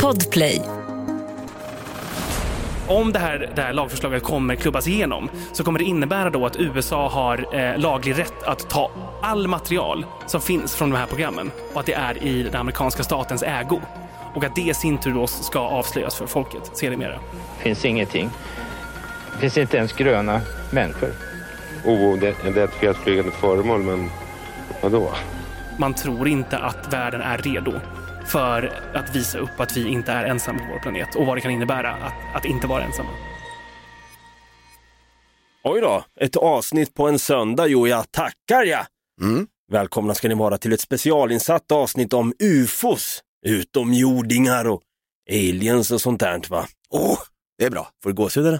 Podplay. Om det här, det här lagförslaget kommer klubbas igenom så kommer det innebära då att USA har eh, laglig rätt att ta all material som finns från de här programmen och att det är i den amerikanska statens ägo. Och att det i sin tur då ska avslöjas för folket sedermera. finns ingenting. Det finns inte ens gröna människor. Oidentifierat flygande föremål, men vadå? Man tror inte att världen är redo för att visa upp att vi inte är ensamma på vår planet och vad det kan innebära att, att inte vara ensamma. Oj då, ett avsnitt på en söndag. Jo, jag tackar ja. Mm. Välkomna ska ni vara till ett specialinsatt avsnitt om ufos, utomjordingar och aliens och sånt där va? Åh, det är bra. Får du gåshud?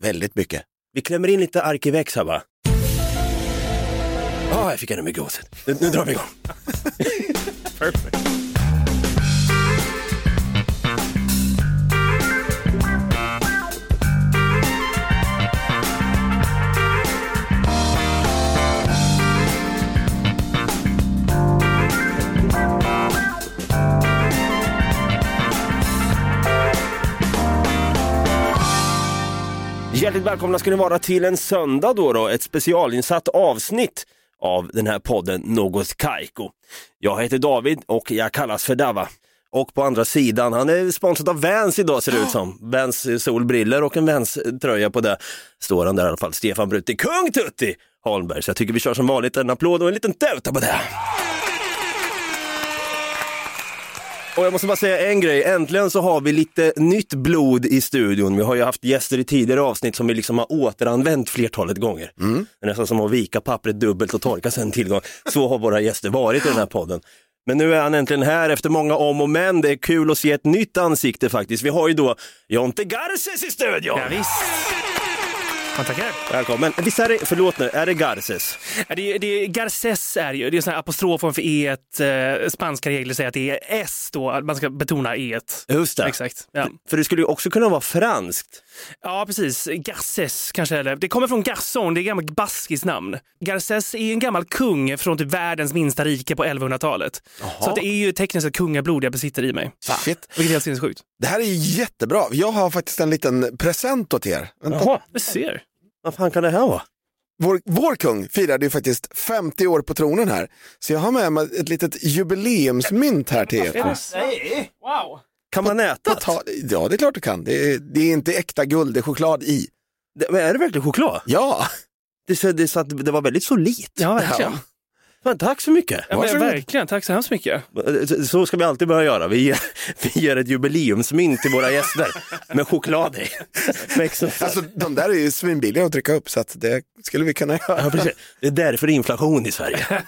Väldigt mycket. Vi klämmer in lite Arkivex här va? Ja, jag fick ännu mer gåshud. Nu, nu drar vi igång. Perfect. Hjärtligt välkomna ska ni vara till en söndag då, då ett specialinsatt avsnitt av den här podden Något Kaiko. Jag heter David och jag kallas för Dava. Och på andra sidan, han är sponsrad av Vans idag ser det ut som. Vans eh, solbriller och en Vans eh, tröja på det. Står han där i alla fall, Stefan Brutti, kung Tutti Holmberg. Så jag tycker vi kör som vanligt en applåd och en liten tuta på det. Och jag måste bara säga en grej, äntligen så har vi lite nytt blod i studion. Vi har ju haft gäster i tidigare avsnitt som vi liksom har återanvänt flertalet gånger. Det är nästan som att vika pappret dubbelt och torka sen tillgång. Så har våra gäster varit i den här podden. Men nu är han äntligen här efter många om och men. Det är kul att se ett nytt ansikte faktiskt. Vi har ju då Jonte Garces i studion. Ja, visst. Tackar. Välkommen. Visst är det, förlåt nu, är det Garces? Ja, Det, är- det, är- Garces är ju, det är sån här apostrof för e ett. Eh, spanska regler säger att det är S då, att man ska betona E. Just det. Exakt. Ja. För det skulle ju också kunna vara franskt. ja, precis. Garces kanske. Eller. Det kommer från Gasson, det är gammalt baskiskt namn. Garces är en gammal kung från typ världens minsta rike på 1100-talet. Så det är ju tekniskt sett kungablod jag besitter i mig. Shit. Vilket är helt sinnessjukt. Det här är jättebra. Jag har faktiskt en liten present åt er. Vänta. Jaha, Du ser. Vad fan kan det här vara? Vår, vår kung firade ju faktiskt 50 år på tronen här. Så jag har med mig ett litet jubileumsmynt här till er. Wow. Kan man äta? Ta, ja, det är klart du kan. Det är, det är inte äkta guld, det är choklad i. Det, är det verkligen choklad? Ja, Det, det, så att det var väldigt solitt. Ja, verkligen. Ja. Fan, tack så mycket. Ja, men, verkligen. Tack så hemskt mycket. Så ska vi alltid börja göra. Vi ger, vi ger ett jubileumsmynt till våra gäster med choklad i. Alltså de där är ju svinbilliga att trycka upp så att det skulle vi kunna Ja, göra. precis. Det är därför det är inflation i Sverige.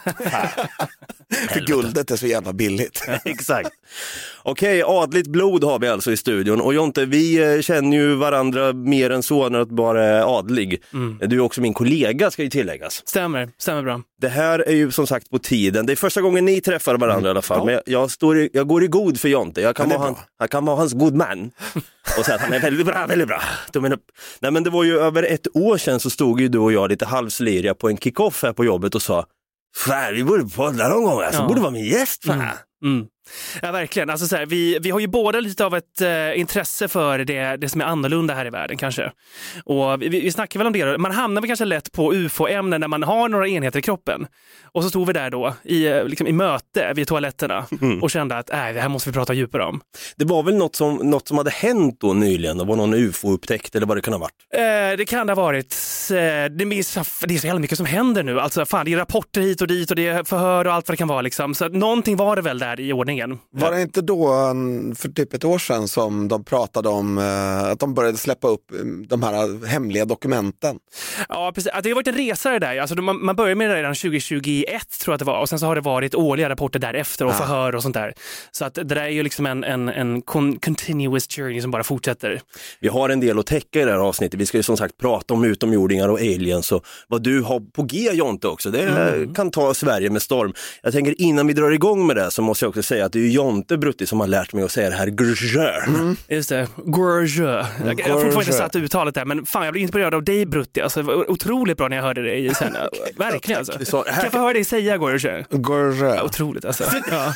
För guldet är så jävla billigt. Exakt. Okej, adligt blod har vi alltså i studion. Och Jonte, vi eh, känner ju varandra mer än så när att bara är adlig. Du är också min kollega ska ju tilläggas. Stämmer, stämmer bra. Det här är ju som sagt på tiden. Det är första gången ni träffar varandra i alla fall. Men jag, jag, står i, jag går i god för Jonte. Jag kan, Ja, vara, han, jag kan vara hans god man. Och säga att han är väldigt bra, väldigt bra. Tummen upp. Nej men det var ju över ett år sedan så stod ju du och jag lite halvsliriga på en kick-off här på jobbet och sa Fan, vi borde podda någon gång, alltså, Ja. borde vara min gäst. Fan. Mm. Ja, verkligen. Alltså, så här, vi, vi har ju båda lite av ett eh, intresse för det, det som är annorlunda här i världen kanske. Och vi, vi snackar väl om det. då. Man hamnar väl kanske lätt på ufo-ämnen när man har några enheter i kroppen. Och så stod vi där då i, eh, liksom, i möte vid toaletterna och kände att äh, det här måste vi prata djupare om. Det var väl något som, något som hade hänt då nyligen, det var någon ufo-upptäckt eller vad det kan ha varit. Eh, det kan det ha varit. Eh, det, är så, det är så jävla mycket som händer nu. Alltså, fan, det är rapporter hit och dit och det är förhör och allt vad det kan vara. Liksom. Så någonting var det väl där i ordningen. Var det inte då, en- för typ ett år sedan, som de pratade om eh, att de började släppa upp eh, de här hemliga dokumenten? Ja, precis. Att Det har varit en resa det där. Alltså, man, man började med det redan 2021 tror jag att det var och sen så har det varit årliga rapporter därefter och förhör och sånt där. Så att det där är ju liksom en, en, en con- continuous journey som bara fortsätter. Vi har en del att täcka i det här avsnittet. Vi ska ju som sagt prata om utomjordingar och aliens och vad du har på G Jonte också. Det kan ta Sverige med storm. Jag tänker innan vi drar igång med det så måste jag också säga att det är Jonte Brutti som har lärt mig att säga det här grrrr. Just det, Gourge. Jag, jag har fortfarande inte satt uttalet där men fan jag blev inspirerad av dig Brutti. Alltså, det var otroligt bra när jag hörde det sen. Verkligen alltså. Kan jag få höra dig säga Gourge? Gorge. Otroligt alltså. Ja.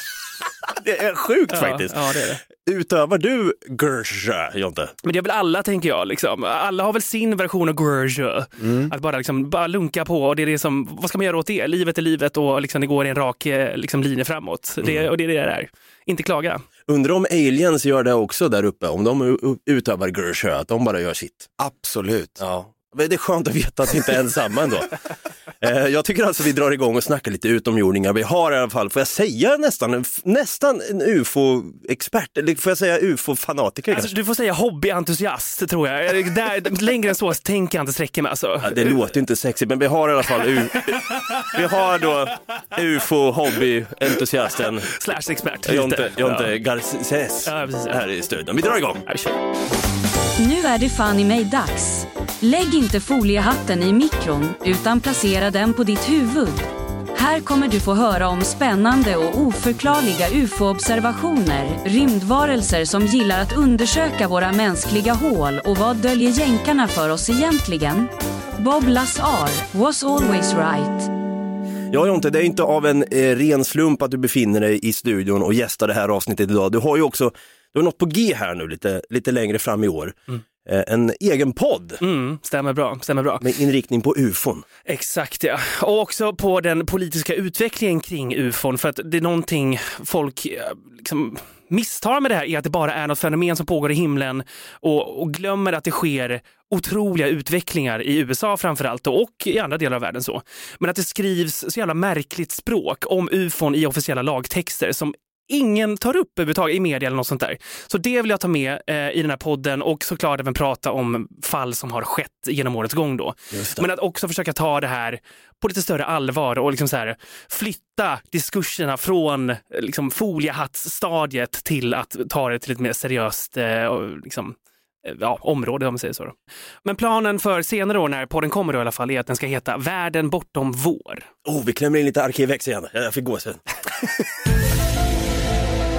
Det är sjukt Ja, faktiskt. ja, det är det. Utövar du Gersha, Jonte? Men det är väl alla tänker jag. Liksom. Alla har väl sin version av grudge. Att bara, liksom, bara lunka på och det är det som, vad ska man göra åt det? Livet är livet och liksom, det går i en rak eh, liksom, linje framåt. Det, och det är det det är. Inte klaga. Undrar om aliens gör det också där uppe, om de utövar Gersha, att de bara gör sitt. Absolut. Ja. Men det är skönt att veta att vi inte är ensamma ändå. Eh, Jag tycker alltså vi drar igång och snackar lite utomjordingar. Vi har i alla fall, får jag säga nästan, nästan en ufo-expert, eller får jag säga ufo-fanatiker Alltså, du får säga hobbyentusiast tror jag. Där, längre än så tänker jag inte sträcka mig. Alltså. Ja, det låter inte sexigt, men vi har i alla fall u- vi har då ufo-hobby-entusiasten Slash expert. Jonte. Jonte Ja. Garces här i studion. Vi drar igång. Ja, vi. Nu är det fan i mig dags. Lägg inte foliehatten i mikron utan placera den på ditt huvud. Här kommer du få höra om spännande och oförklarliga ufo-observationer, rymdvarelser som gillar att undersöka våra mänskliga hål och vad döljer jänkarna för oss egentligen? Bob Lazar was always right. Ja Jonte, det är inte av en eh, ren slump att du befinner dig i studion och gästar det här avsnittet idag. Du har ju också, du har något på G här nu lite, lite längre fram i år. Eh, en egen podd Mm, stämmer bra. Stämmer bra. med inriktning på ufon. Exakt ja. Och också på den politiska utvecklingen kring ufon. För att det är någonting folk eh, liksom, misstar med det här är att det bara är något fenomen som pågår i himlen och, och glömmer att det sker otroliga utvecklingar i USA framförallt och i andra delar av världen. så. Men att det skrivs så jävla märkligt språk om ufon i officiella lagtexter som ingen tar upp överhuvudtaget i media eller något sånt där. Så det vill jag ta med eh, i den här podden och såklart även prata om fall som har skett genom årets gång då. Men att också försöka ta det här på lite större allvar och liksom så här, flytta diskurserna från eh, liksom, foliehattsstadiet till att ta det till ett mer seriöst eh, liksom, eh, ja, område om man säger så. Då. Men planen för senare år när podden kommer då i alla fall är att den ska heta Världen bortom vår. Oh, vi klämmer in lite Arkivex igen. Jag fick gå sen.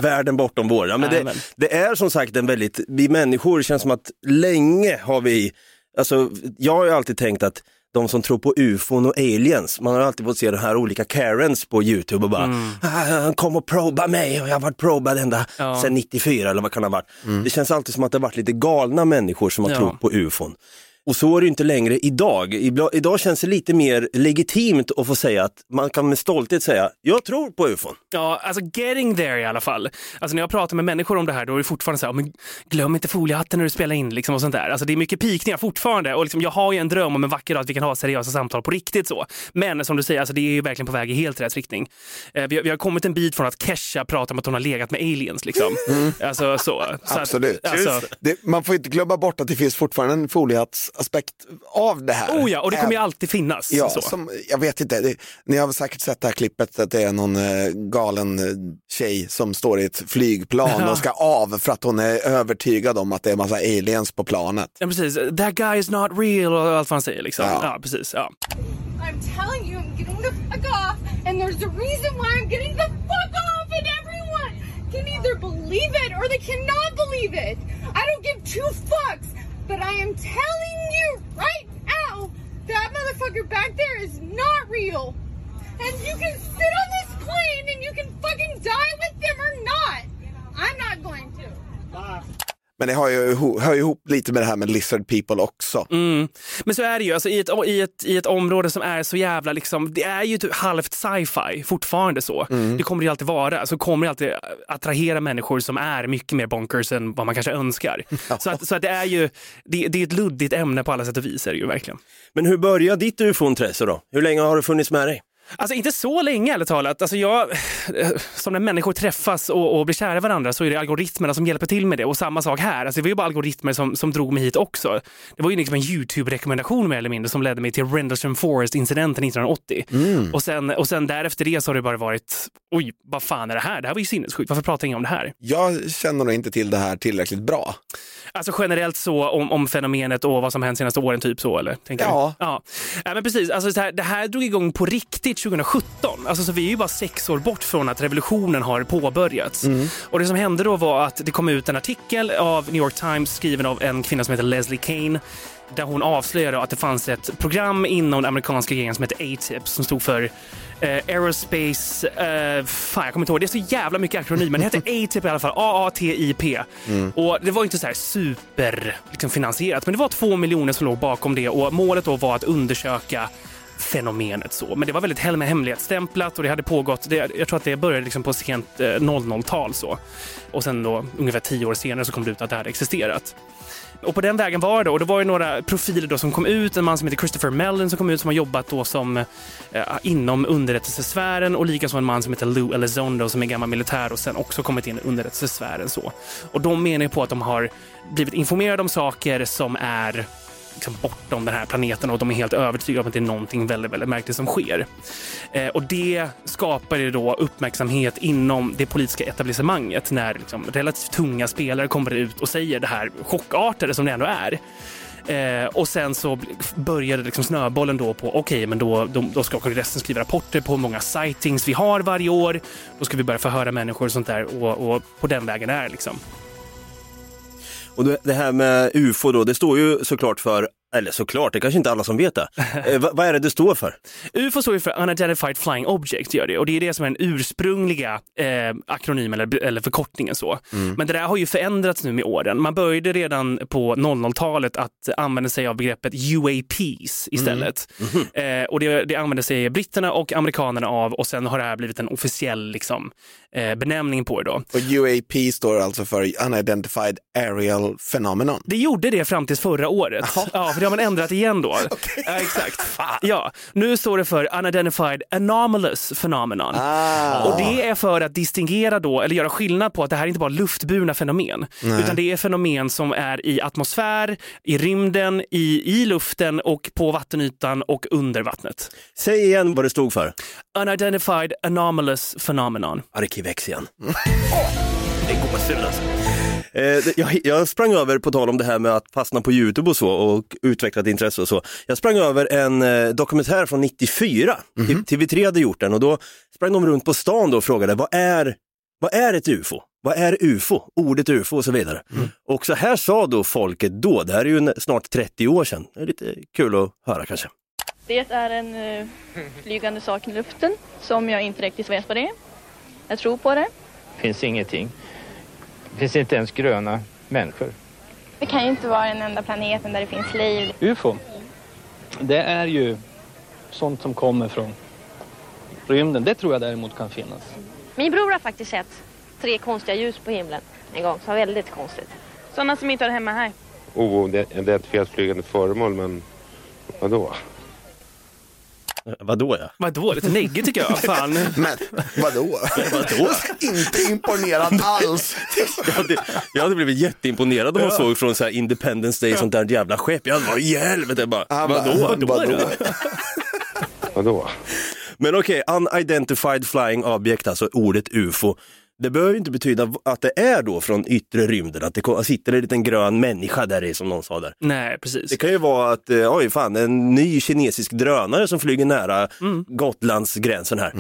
Världen bortom vår. Ja, men det, det är som sagt en väldigt, vi människor känns som att länge har vi, alltså jag har ju alltid tänkt att de som tror på ufon och aliens, man har alltid fått se de här olika Karens på Youtube och bara, ah, han kom och proba mig och jag har varit probad ända Mm. Ja. sedan 94 eller vad kan det ha varit. Det känns alltid som att det har varit lite galna människor som har Ja. trott på ufon. Och så är det ju inte längre idag. Idag känns det lite mer legitimt att få säga att man kan med stolthet säga, jag tror på ufon. Ja, alltså getting there i alla fall. Alltså när jag pratar med människor om det här då är det fortfarande så här, men glöm inte foliehatten när du spelar in liksom och sånt där. Alltså det är mycket pikningar fortfarande och liksom, jag har ju en dröm om en vacker dag att vi kan ha seriösa samtal på riktigt så. Men som du säger, alltså det är ju verkligen på väg i helt rätt riktning. Eh, vi, har, vi har kommit en bit från att Kesha pratar om att hon har legat med aliens liksom. Alltså så. så att- Absolut. alltså, Det, man får inte glömma bort att det finns fortfarande en foliehattsaspekt av det här. oh ja, och det kommer ju alltid finnas. Ja, så. som, jag vet inte, det, ni har väl säkert sett det här klippet att det är någon eh, galen eh, tjej som står i ett flygplan och ska av för att hon är övertygad om att det är massa aliens på planet. Ja, precis. That guy is not real och allt vad han säger. Liksom. Ja. Ja. precis. Ja. I'm telling you, I'm getting the fuck off, and there's a reason why I'm getting the fuck off, and everyone can either believe it or they cannot believe it. I don't give two fucks, but I am telling you right now, that motherfucker back there is not real. And you can sit on this plane and you can fucking die with them or not. I'm not going to. Men det har ju, hör ju ihop lite med det här med lizard people också. Mm. Men så är det ju, alltså, i, ett, i, ett, i ett område som är så jävla, liksom, det är ju typ halvt sci-fi fortfarande så. Det kommer det ju alltid vara, så kommer det alltid attrahera människor som är mycket mer bonkers än vad man kanske önskar. Så, att, så att det är ju, det, det är ett luddigt ämne på alla sätt och vis är det ju verkligen. Men hur började ditt ufo-intresse då? Hur länge har det funnits med dig? Alltså inte så länge ärligt talat. Alltså jag, som när människor träffas och, och blir kära i varandra så är det algoritmerna som hjälper till med det. Och samma sak här. Alltså det var ju bara algoritmer som, som drog mig hit också. Det var ju liksom en YouTube-rekommendation mer eller mindre som ledde mig till Rendlesham Forest-incidenten 1980. Och, sen, och sen därefter det så har det bara varit, oj, vad fan är det här? Det här var ju sinnessjukt. Varför pratar ingen om det här? Jag känner nog inte till det här tillräckligt bra. Alltså generellt så om, om fenomenet och vad som hänt senaste åren, typ så eller? Tänker Ja. du? ja. Ja, men precis. Alltså, så här, det här drog igång på riktigt färdigt 2017. Alltså, så vi är ju bara sex år bort från att revolutionen har påbörjats. Och det som hände då var att det kom ut en artikel av New York Times skriven av en kvinna som heter Leslie Kane där hon avslöjade att det fanns ett program inom den amerikanska regeringen som heter ATIP som stod för eh, Aerospace... Eh, fan, jag kommer inte ihåg. Det är så jävla mycket akronymer. Det heter ATIP i alla fall. AATIP. Och det var inte så här super liksom, men det var två miljoner som låg bakom det och målet då var att undersöka fenomenet så. Men det var väldigt hemlighetsstämplat och det hade pågått, det, jag tror att det började liksom på sent eh, 00-tal så. Och sen då ungefär tio år senare så kom det ut att det hade existerat. Och på den vägen var det. Och det var ju några profiler då som kom ut. En man som heter Christopher Mellon som kom ut som har jobbat då som eh, inom underrättelsesfären och likaså en man som heter Lou Elizondo som är gammal militär och sen också kommit in i underrättelsesfären. Så. Och de menar ju på att de har blivit informerade om saker som är liksom bortom den här planeten och de är helt övertygade om att det är någonting väldigt, väldigt märkligt som sker. Eh, och det skapar ju då uppmärksamhet inom det politiska etablissemanget när liksom relativt tunga spelare kommer ut och säger det här chockartade som det ändå är. Eh, och sen så började liksom snöbollen då på, okej, men då, då, då ska kongressen skriva rapporter på hur många sightings vi har varje år. Då ska vi börja förhöra människor och sånt där och, och på den vägen är det liksom. Och det- det här med UFO då, det står ju såklart för, eller såklart, det är kanske inte alla som vet det. Eh, vad, vad är det det står för? UFO står ju för Unidentified Flying Object, gör det. och det är det som är den ursprungliga eh, akronymen eller, eller förkortningen. så. Men det där har ju förändrats nu med åren. Man började redan på 00-talet att använda sig av begreppet UAPs istället. Eh, och det, det använder sig britterna och amerikanerna av och sen har det här blivit en officiell liksom, eh, benämning på det. Då. Och UAP står alltså för Unidentified Aerial Phenomenon. Det gjorde det fram till förra året. Ja, för det har man ändrat igen då. Ja, exakt. Ja, nu står det för Unidentified Anomalous Phenomenon. Ah. Och det är för att distingera då, eller göra skillnad på att det här är inte bara luftburna fenomen, utan det är fenomen som är i atmosfär, i rymden, i, i luften och på vattenytan och under vattnet. Säg igen vad det stod för. Unidentified Anomalous Phenomenon. Igen. Det gåshud alltså. Eh, jag, jag sprang över, på tal om det här med att fastna på Youtube och så och utveckla ett intresse och så. Jag sprang över en eh, dokumentär från 94. T- TV3 hade gjort den och då sprang de runt på stan då och frågade vad är, vad är ett UFO? Vad är UFO? Ordet UFO och så vidare. Och så här sa då folket då, det här är ju snart 30 år sedan. Det är lite kul att höra kanske. Det är en eh, flygande sak i luften som jag inte riktigt vet vad det är. Jag tror på det. finns ingenting. Det finns inte ens gröna människor. Det kan ju inte vara den enda planeten där det finns liv. UFO, det är ju sånt som kommer från rymden. Det tror jag däremot kan finnas. Min bror har faktiskt sett tre konstiga ljus på himlen en gång. Så väldigt konstigt. Sådana som inte har hemma här. Oidentifierat flygande föremål, men vadå? Vadå ja? Vadå, lite neggig tycker jag. Fan. Men vadå? Vadå? inte imponerad alls. Jag hade, jag hade blivit jätteimponerad om man såg från så här Independence Day, sånt där jävla skepp. Jag hade bara, i helvete bara, Han vadå? Vadå då? Vadå? Men okej, unidentified flying object, alltså ordet UFO. Det behöver inte betyda att det är då från yttre rymden, att det sitter en liten grön människa där i som någon sa där. Nej, precis. Det kan ju vara att, eh, oj fan, en ny kinesisk drönare som flyger nära Gotlandsgränsen här.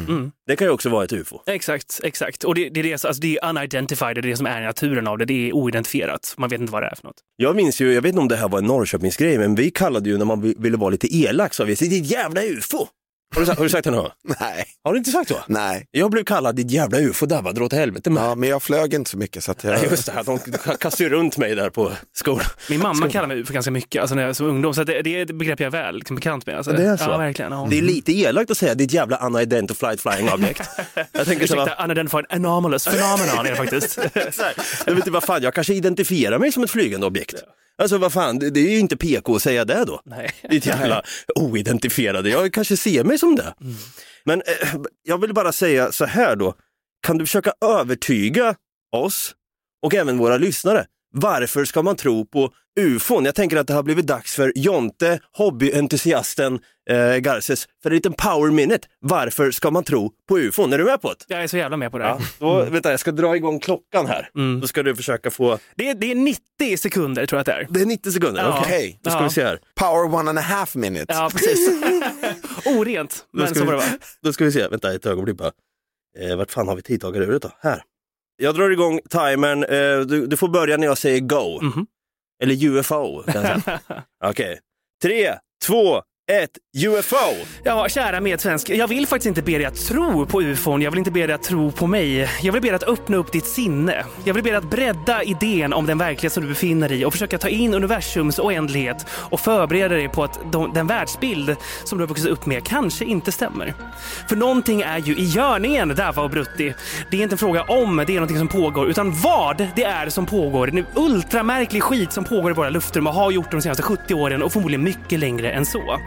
Det kan ju också vara ett UFO. Exakt, exakt. Och det, det, är det, alltså det är unidentified, det är det som är naturen av det. Det är oidentifierat. Man vet inte vad det är för något. Jag minns ju, jag vet inte om det här var en Norrköpingsgrej, men vi kallade ju när man vi- ville vara lite elak, sa vi, ditt jävla UFO! Har du, sagt- har du sagt det någon gång? Nej, Har du inte sagt så? nej. Jag blev kallad ditt jävla UFO, där var dra åt helvete med. Ja, men jag flög inte så mycket så att jag... Nej, just det, här, de kastade ju runt mig där på skolan. Min mamma kallar mig för ganska mycket alltså när jag som ungdom, så det, det är ett begrepp jag är väl liksom, bekant med. Alltså. Det är så. Ja, verkligen. Ja. Det är lite elakt att säga ditt jävla unidentified flying object. Jag tänker så, Ursäkta, unidentified anomalous phenomenon är det faktiskt. jag vet inte vad fan, jag kanske identifierar mig som ett flygande objekt. Alltså vad fan, det, det är ju inte PK att säga det då. Nej. Ditt jävla oidentifierade, jag kanske ser mig som det. Men eh, jag vill bara säga så här då, kan du försöka övertyga oss och även våra lyssnare, varför ska man tro på ufon? Jag tänker att det har blivit dags för Jonte, hobbyentusiasten eh, Garces, för en liten power minute. Varför ska man tro på ufon? Är du med på det? Jag är så jävla med på det. Ja, då, vänta, jag ska dra igång klockan här. Då ska du försöka få... Det, är, det är 90 sekunder tror jag att det är. Det är 90 sekunder, Ja. okej. Då ska Ja. vi se här. Power one and a half minutes. Ja, precis. Orent, Då men ska så vi- var det va? Då ska vi se, vänta ett ögonblick bara. Eh, vart fan har vi tidtagaruret då? Här. Jag drar igång timern, eh, du, du får börja när jag säger go. Mhm. Eller UFO. Okej. Tre, två, ett, UFO! Ja, kära medsvensk. Jag vill faktiskt inte be dig att tro på ufon. Jag vill inte be dig att tro på mig. Jag vill be dig att öppna upp ditt sinne. Jag vill be dig att bredda idén om den verklighet som du befinner dig i och försöka ta in universums oändlighet och förbereda dig på att de, den världsbild som du har vuxit upp med kanske inte stämmer. För någonting är ju i görningen, Dava och Brutti. Det är inte en fråga om det är någonting som pågår, utan vad det är som pågår. En ultramärklig skit som pågår i våra luftrum och har gjort de senaste 70 åren och förmodligen mycket längre än så.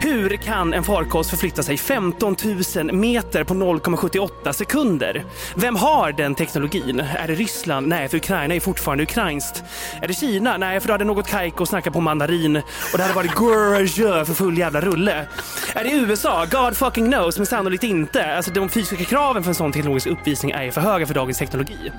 Hur kan en farkost förflytta sig 15 000 meter på 0,78 sekunder? Vem har den teknologin? Är det Ryssland? Nej, för Ukraina är fortfarande ukrainskt. Är det Kina? Nej, för då hade något kajko snackat på mandarin och det hade varit gorge för full jävla rulle. Är det USA? God fucking knows, men sannolikt inte. Alltså, de fysiska kraven för en sån teknologisk uppvisning är för höga för dagens teknologi.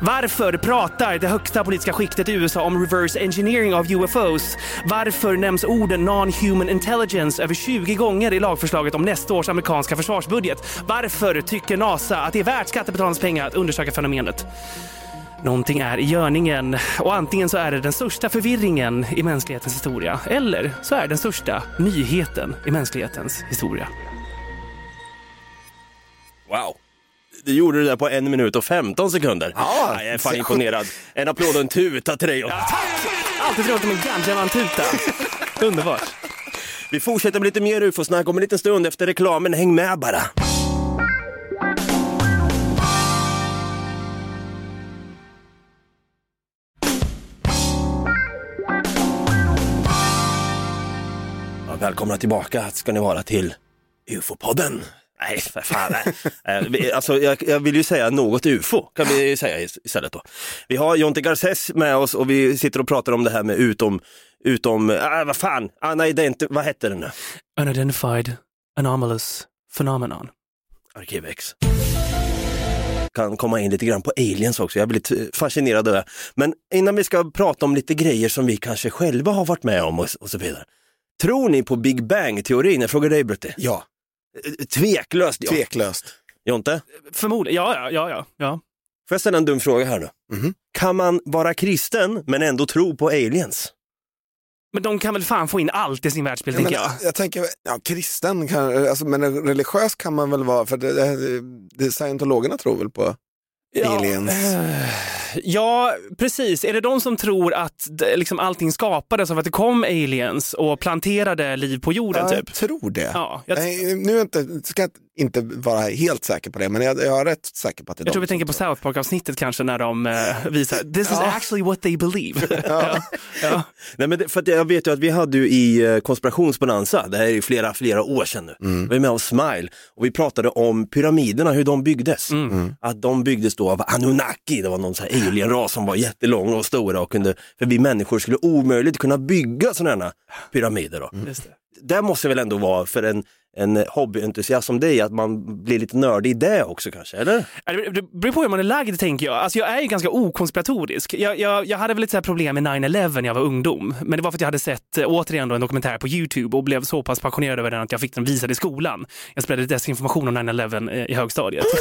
Varför pratar det högsta politiska skiktet i USA om reverse engineering av UFOs? Varför nämns orden non-human intelligence över 20 gånger i lagförslaget om nästa års amerikanska försvarsbudget? Varför tycker NASA att det är värt skattebetalarnas pengar att undersöka fenomenet? Någonting är i görningen och antingen så är det den största förvirringen i mänsklighetens historia eller så är det den största nyheten i mänsklighetens historia. Wow. Du gjorde det där på en minut och 15 sekunder. Ja, jag är fan så- imponerad. En applåd och en tuta till dig. Alltid trevligt med en gandjamantuta. Underbart. Vi fortsätter med lite mer ufo-snack om en liten stund efter reklamen. Häng med bara. Ja, välkomna tillbaka ska ni vara till UFO-podden. Nej, för fan. Nej. Eh, alltså, jag, jag vill ju säga något UFO, kan vi säga is- istället då. Vi har Jonte Garces med oss och vi sitter och pratar om det här med utom, utom, äh, vad fan, unidenti- vad hette den nu? Unidentified anomalous phenomenon. Arkivex. Kan komma in lite grann på aliens också, jag är lite fascinerad av det. Men innan vi ska prata om lite grejer som vi kanske själva har varit med om och, och så vidare. Tror ni på Big Bang-teorin? Jag frågar dig Brutti. Ja, Tveklöst ja. tveklöst. Jonte, Förmodligen, ja, ja, ja, ja. ja. får jag ställa en dum fråga här nu? Mhm. Kan man vara kristen men ändå tro på aliens? Men de kan väl fan få in allt i sin världsbild, Ja, tänker jag. jag tänker, ja, kristen, kan, alltså, men religiös kan man väl vara, för det, det, det, scientologerna tror väl på aliens. eh, Ja, precis. Är det de som tror att liksom, allting skapades av att det kom aliens och planterade liv på jorden? jag typ? tror det. Ja, jag, nu inte, ska jag inte vara helt säker på det, men jag, jag är rätt säker på att det är jag tror de vi tänker på South Park-avsnittet kanske när de eh, visar “This is Ja. actually what they believe”. ja. Ja. Nej, men det, för att jag vet ju att vi hade ju i eh, konspirationsbonanza, det här är ju flera, flera år sedan nu, Mm. vi var med hos Smile och vi pratade om pyramiderna, hur de byggdes. Mm. Att de byggdes då av Anunnaki, det var någon sån här alienras som var jättelång och stora och kunde, för vi människor skulle omöjligt kunna bygga sådana här pyramider. Då. Det. Det måste väl ändå vara för en, en hobbyentusiast som dig, att man blir lite nördig i det också kanske, eller? Det beror på hur man är lagd, tänker jag. Alltså, jag är ju ganska okonspiratorisk. Jag, jag, jag hade väl lite så problem med 9-11 när jag var ungdom. Men det var för att jag hade sett, eh, återigen, då, en dokumentär på YouTube och blev så pass passionerad över den att jag fick den visad i skolan. Jag spred desinformation om 9-11 eh, i högstadiet.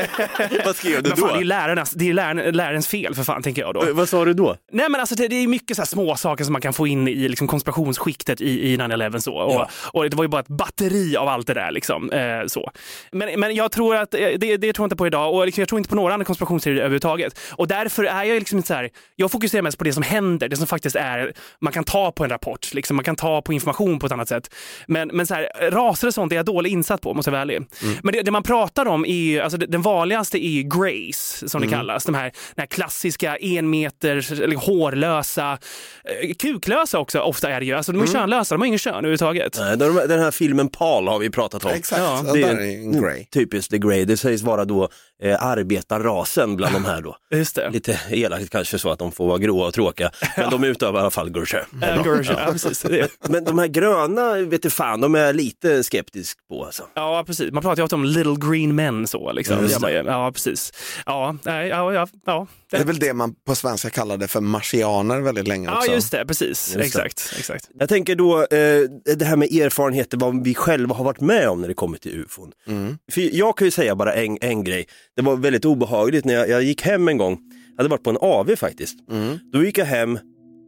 Vad skrev du Men fan, det är då? ju lärarnas, det är ju läraren, lärarens fel för fan, tänker jag då. Vad sa du då? Nej men alltså det, det är mycket så här små saker som man kan få in i liksom konspirationsskiktet i, i 9-11 så. Och, Ja. och det var ju bara ett batteri av allt det där liksom. Eh, så. Men, men jag tror att, eh, det, det tror jag inte på idag och liksom, jag tror inte på några andra konspirationsteorier överhuvudtaget. Och därför är jag liksom inte så här, jag fokuserar mest på det som händer, det som faktiskt är, man kan ta på en rapport, liksom, man kan ta på information på ett annat sätt. Men, men så här, raser och sånt är jag dåligt insatt på, måste jag vara ärlig. Men det, det man pratar om är alltså det, den vanligaste är ju grace, som det kallas. De här, den här klassiska enmeters, eller hårlösa, eh, kuklösa också ofta är det ju. Alltså de är könlösa, de har ingen kön överhuvudtaget. Nej, den, den här filmen Paul har vi pratat om. Exakt, Ja, det är är en grey. Typiskt The Grey. Det sägs vara då eh, arbetarrasen bland de här då. Just det. Lite elakt kanske så att de får vara gråa och tråkiga, men de utövar i alla fall Gurche. Ja, Gurche, ja, precis. Det- Men de här gröna, vet du fan, de är jag lite skeptisk på alltså. Ja, precis. Man pratar ju ofta om little green men så. Liksom. Det ju. Ja, precis. Ja, nej, ja, ja, ja. Det är väl det man på svenska kallade för marsianer väldigt länge Ja, också. just det. Precis. Just det. exakt. exakt. Jag tänker då, eh, det här med erfarenheter, vad vi själva har varit med om när det kommer till ufon. Mm. För jag kan ju säga bara en, en grej, det var väldigt obehagligt när jag, jag gick hem en gång, jag hade varit på en AV faktiskt. Mm. Då gick jag hem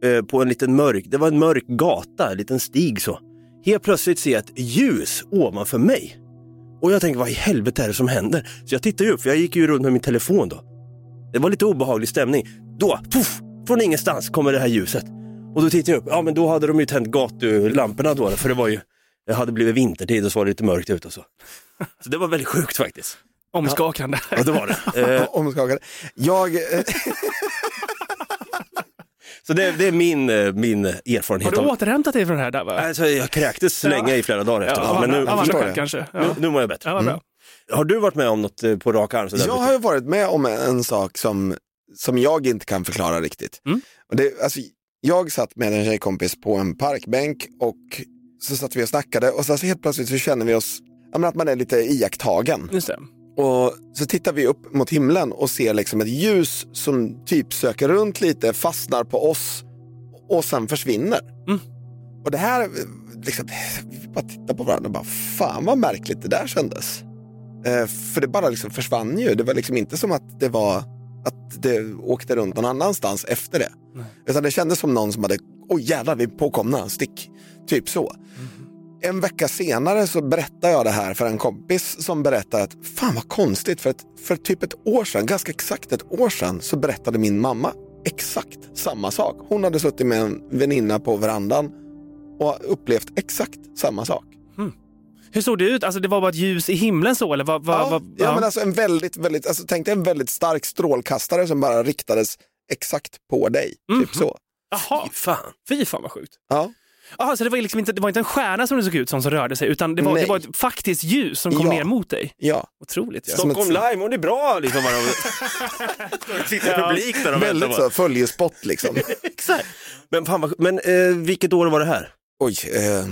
eh, på en liten mörk, det var en mörk gata, en liten stig så. Helt plötsligt ser jag ett ljus ovanför mig. Och jag tänker, vad i helvete är det som händer? Så jag tittar ju upp, för jag gick ju runt med min telefon då. Det var lite obehaglig stämning. Då, puff, från ingenstans kommer det här ljuset. Och då tittar jag upp, ja men då hade de ju tänt gatulamporna då, för det var ju, det hade blivit vintertid och så var det lite mörkt ute och så. Så det var väldigt sjukt faktiskt. Omskakande. Ja, det var det. Eh, Omskakade. Jag, eh, så det, det är min, eh, min Har erfarenhet. du av- återhämtat dig från det här? Där, va? Alltså, jag kräktes länge i flera dagar efteråt, Ja, men nu, skäl jag. kanske. Ja. nu, nu mår jag bättre. Ja, bra. Har du varit med om något eh, på rak arm? sådär? jag har ju varit med om en sak som, som jag inte kan förklara riktigt. Mm. Och det, alltså, jag satt med en tjejkompis på en parkbänk och så satt vi och snackade och så, så helt plötsligt så känner vi oss, ja, men att man är lite iakttagen. Just det. Och så tittar vi upp mot himlen och ser liksom ett ljus som typ söker runt lite, fastnar på oss och sen försvinner. Mm. Och det här, liksom, vi bara tittar på varandra och bara, fan vad märkligt det där kändes. Eh, för det bara liksom försvann ju. Det var liksom inte som att det var att det åkte runt någon annanstans efter det. Utan det kändes som någon som hade, oj jävlar vi är påkomna, stick. Typ så. En vecka senare så berättar jag det här för en kompis som berättar att fan vad konstigt för, ett, för typ ett år sedan, ganska exakt ett år sedan så berättade min mamma exakt samma sak. Hon hade suttit med en väninna på verandan och upplevt exakt samma sak. Hur såg det ut? Alltså det var bara ett ljus i himlen så eller? Vad, vad, Ja, vad, ja, men alltså en väldigt, väldigt, alltså tänk dig en väldigt stark strålkastare som bara riktades exakt på dig. Typ så. Jaha, Fan. fy fan vad sjukt. Ja. Jaha, så det var, liksom inte, det var inte en stjärna som det såg ut som som rörde sig utan det var, Nej. det var ett faktiskt ljus som kom Ja. ner mot dig? Ja. Otroligt. Ja. Som ett- Stockholm Live, mår ni bra? Liksom, bara, sitter publik där och väntar Väldigt bara. så, följespott liksom. Exakt. Men, fan, vad- men eh, vilket år var det här? Oj, eh,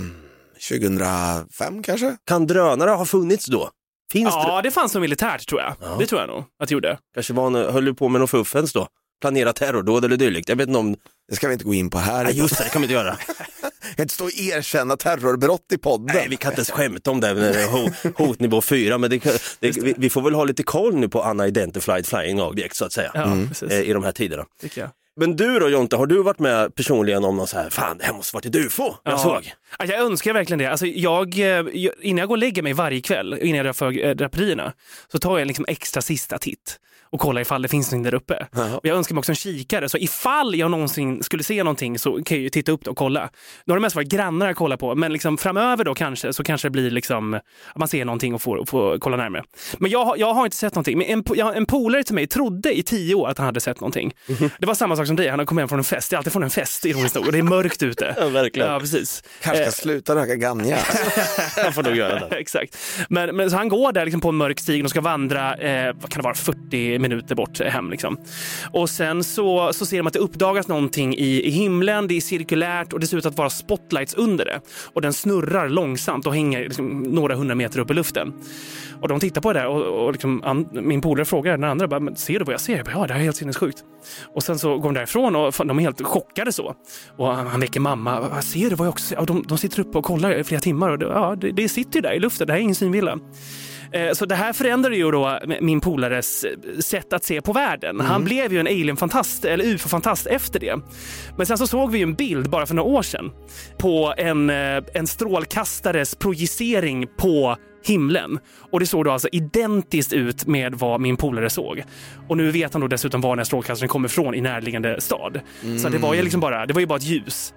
2005 kanske? Kan drönare ha funnits då? Finns det? Ja, det fanns nog militärt tror jag. Det tror jag nog att det gjorde. Kanske var han, höll du på med någon fuffens då? Planera terrordåd eller dylikt? Jag vet inte om... Det ska vi inte gå in på här. Nej, just det, det kan vi inte göra. Jag kan inte stå och erkänna terrorbrott i podden. Nej, vi kan inte ens skämta om det, när det är ho- hotnivå 4, men det, det, vi, vi får väl ha lite koll nu på unidentified flying object så att säga, Ja, precis. eh, i de här tiderna. Tycker jag. Men du då Jonte, har du varit med personligen om någon så här, fan det här måste varit ett ufo jag såg? Ja, jag önskar verkligen det. Alltså, jag, eh, jag, innan jag går och lägger mig varje kväll, innan jag drar för äh, draperierna, så tar jag en liksom extra sista titt och kollar ifall det finns någonting där uppe. Och jag önskar mig också en kikare, så ifall jag någonsin skulle se någonting så kan jag ju titta upp det och kolla. Nu har det mest varit grannar att kolla på, men liksom framöver då kanske så kanske det blir liksom att man ser någonting och får, får kolla närmare. Men jag, har- jag har inte sett någonting. Men en, jag, en polare till mig trodde i tio år att han hade sett någonting. Det var samma sak som dig, han har kommit hem från en fest. Det är alltid från en fest, ironiskt nog, och det är mörkt ute. Ja, verkligen. Ja, precis. Kanske Eh, ska sluta röka ganja. Jag får nog göra det. Exakt. Men, men så han går där liksom på en mörk stig och ska vandra, eh, vad kan det vara, 40 minuter bort hem. Liksom. Och sen så, så ser de att det uppdagas någonting i, i himlen, det är cirkulärt och det ser ut att vara spotlights under det. Och den snurrar långsamt och hänger liksom, några hundra meter upp i luften. Och de tittar på det där och, och liksom, an, min polare frågar den andra, bara, ser du vad jag ser? Jag bara, ja, det här är helt sinnessjukt. Och sen så går de därifrån och fan, de är helt chockade så. Och han, han väcker mamma, vad ser du vad jag också ser? Och de, de sitter uppe och kollar i flera timmar och det, ja, det, det sitter ju där i luften, det här är ingen synvilla. Eh, Så det här förändrade ju då min polares eh, sätt att se på världen. Han blev ju en alien-fantast, eller ufo-fantast efter det. Men sen så såg vi ju en bild bara för några år sedan på en, eh, en strålkastares projicering på himlen. Och det såg då alltså identiskt ut med vad min polare såg. Och nu vet han då dessutom var den här strålkastaren kommer ifrån i närliggande stad. Så det var ju liksom bara, det var ju bara ett ljus.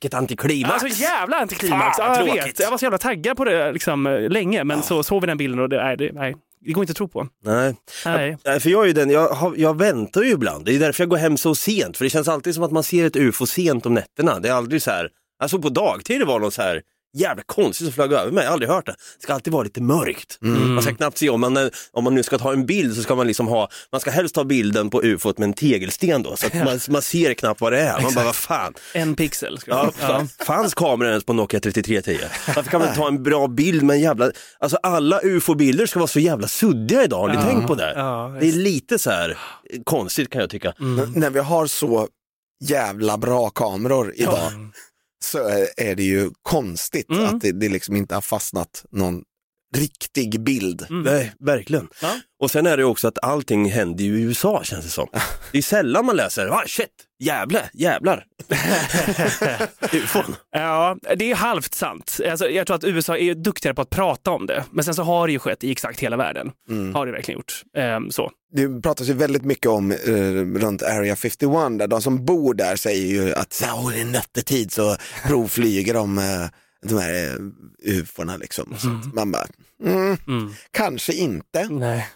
Vilket antiklimax! Alltså jävla antiklimax. Fan, Ja, jag vet. Jag var så jävla taggad på det liksom, länge, men så såg vi den bilden och det, nej, det, nej, det går inte att tro på. Nej. Nej. Nej, för jag är ju den, jag, har, jag väntar ju ibland, det är därför jag går hem så sent, för det känns alltid som att man ser ett ufo sent om nätterna. Det är aldrig så här, alltså på dagtid det var något så här jävla konstigt som flög över mig, jag har aldrig hört det. Det ska alltid vara lite mörkt. Mm. Man ska knappt se, om man, om man nu ska ta en bild så ska man liksom ha, man ska helst ta bilden på ufot med en tegelsten då, så att man, man ser knappt vad det är. Man bara, vad fan. En pixel. Ska Ja, ja. Fanns kameran ens på Nokia 3310? Varför kan man inte ta en bra bild med en jävla... Alltså alla ufo-bilder ska vara så jävla suddiga idag, har ni Ja. tänkt på det? Ja, det är lite så här konstigt kan jag tycka. Mm. När vi har så jävla bra kameror idag så är, är det ju konstigt Mm. att det, det liksom inte har fastnat någon riktig bild. Nej, verkligen. Ja. Och sen är det också att allting händer ju i USA känns det som. Det är sällan man läser, ah shit, jävlar, jävlar. Ufon. Ja, det är halvt sant. Alltså, jag tror att USA är duktigare på att prata om det. Men sen så har det ju skett i exakt hela världen. Har det verkligen gjort. Ehm, så. Det pratas ju väldigt mycket om eh, runt Area 51 där de som bor där säger ju att så, "Åh, i nattetid så provflyger de eh, de här eh, ufona liksom. Så att man bara, mm, Mm. kanske inte. Nej.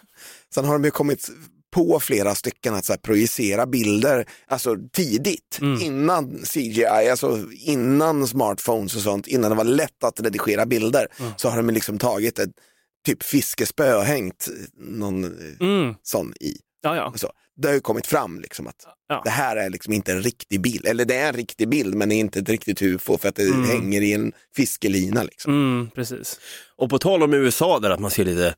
Sen har de ju kommit på flera stycken att så här, projicera bilder alltså tidigt, Mm. innan CGI, alltså innan smartphones och sånt, innan det var lätt att redigera bilder, Mm. så har de liksom tagit ett typ fiskespö och hängt någon eh, Mm. sån i. Ja, ja. Så. Det har ju kommit fram liksom att Ja. det här är liksom inte en riktig bild, eller det är en riktig bild men det är inte ett riktigt ufo för att det Mm. hänger i en fiskelina. Liksom. Mm, precis. Och på tal om USA där att man ser lite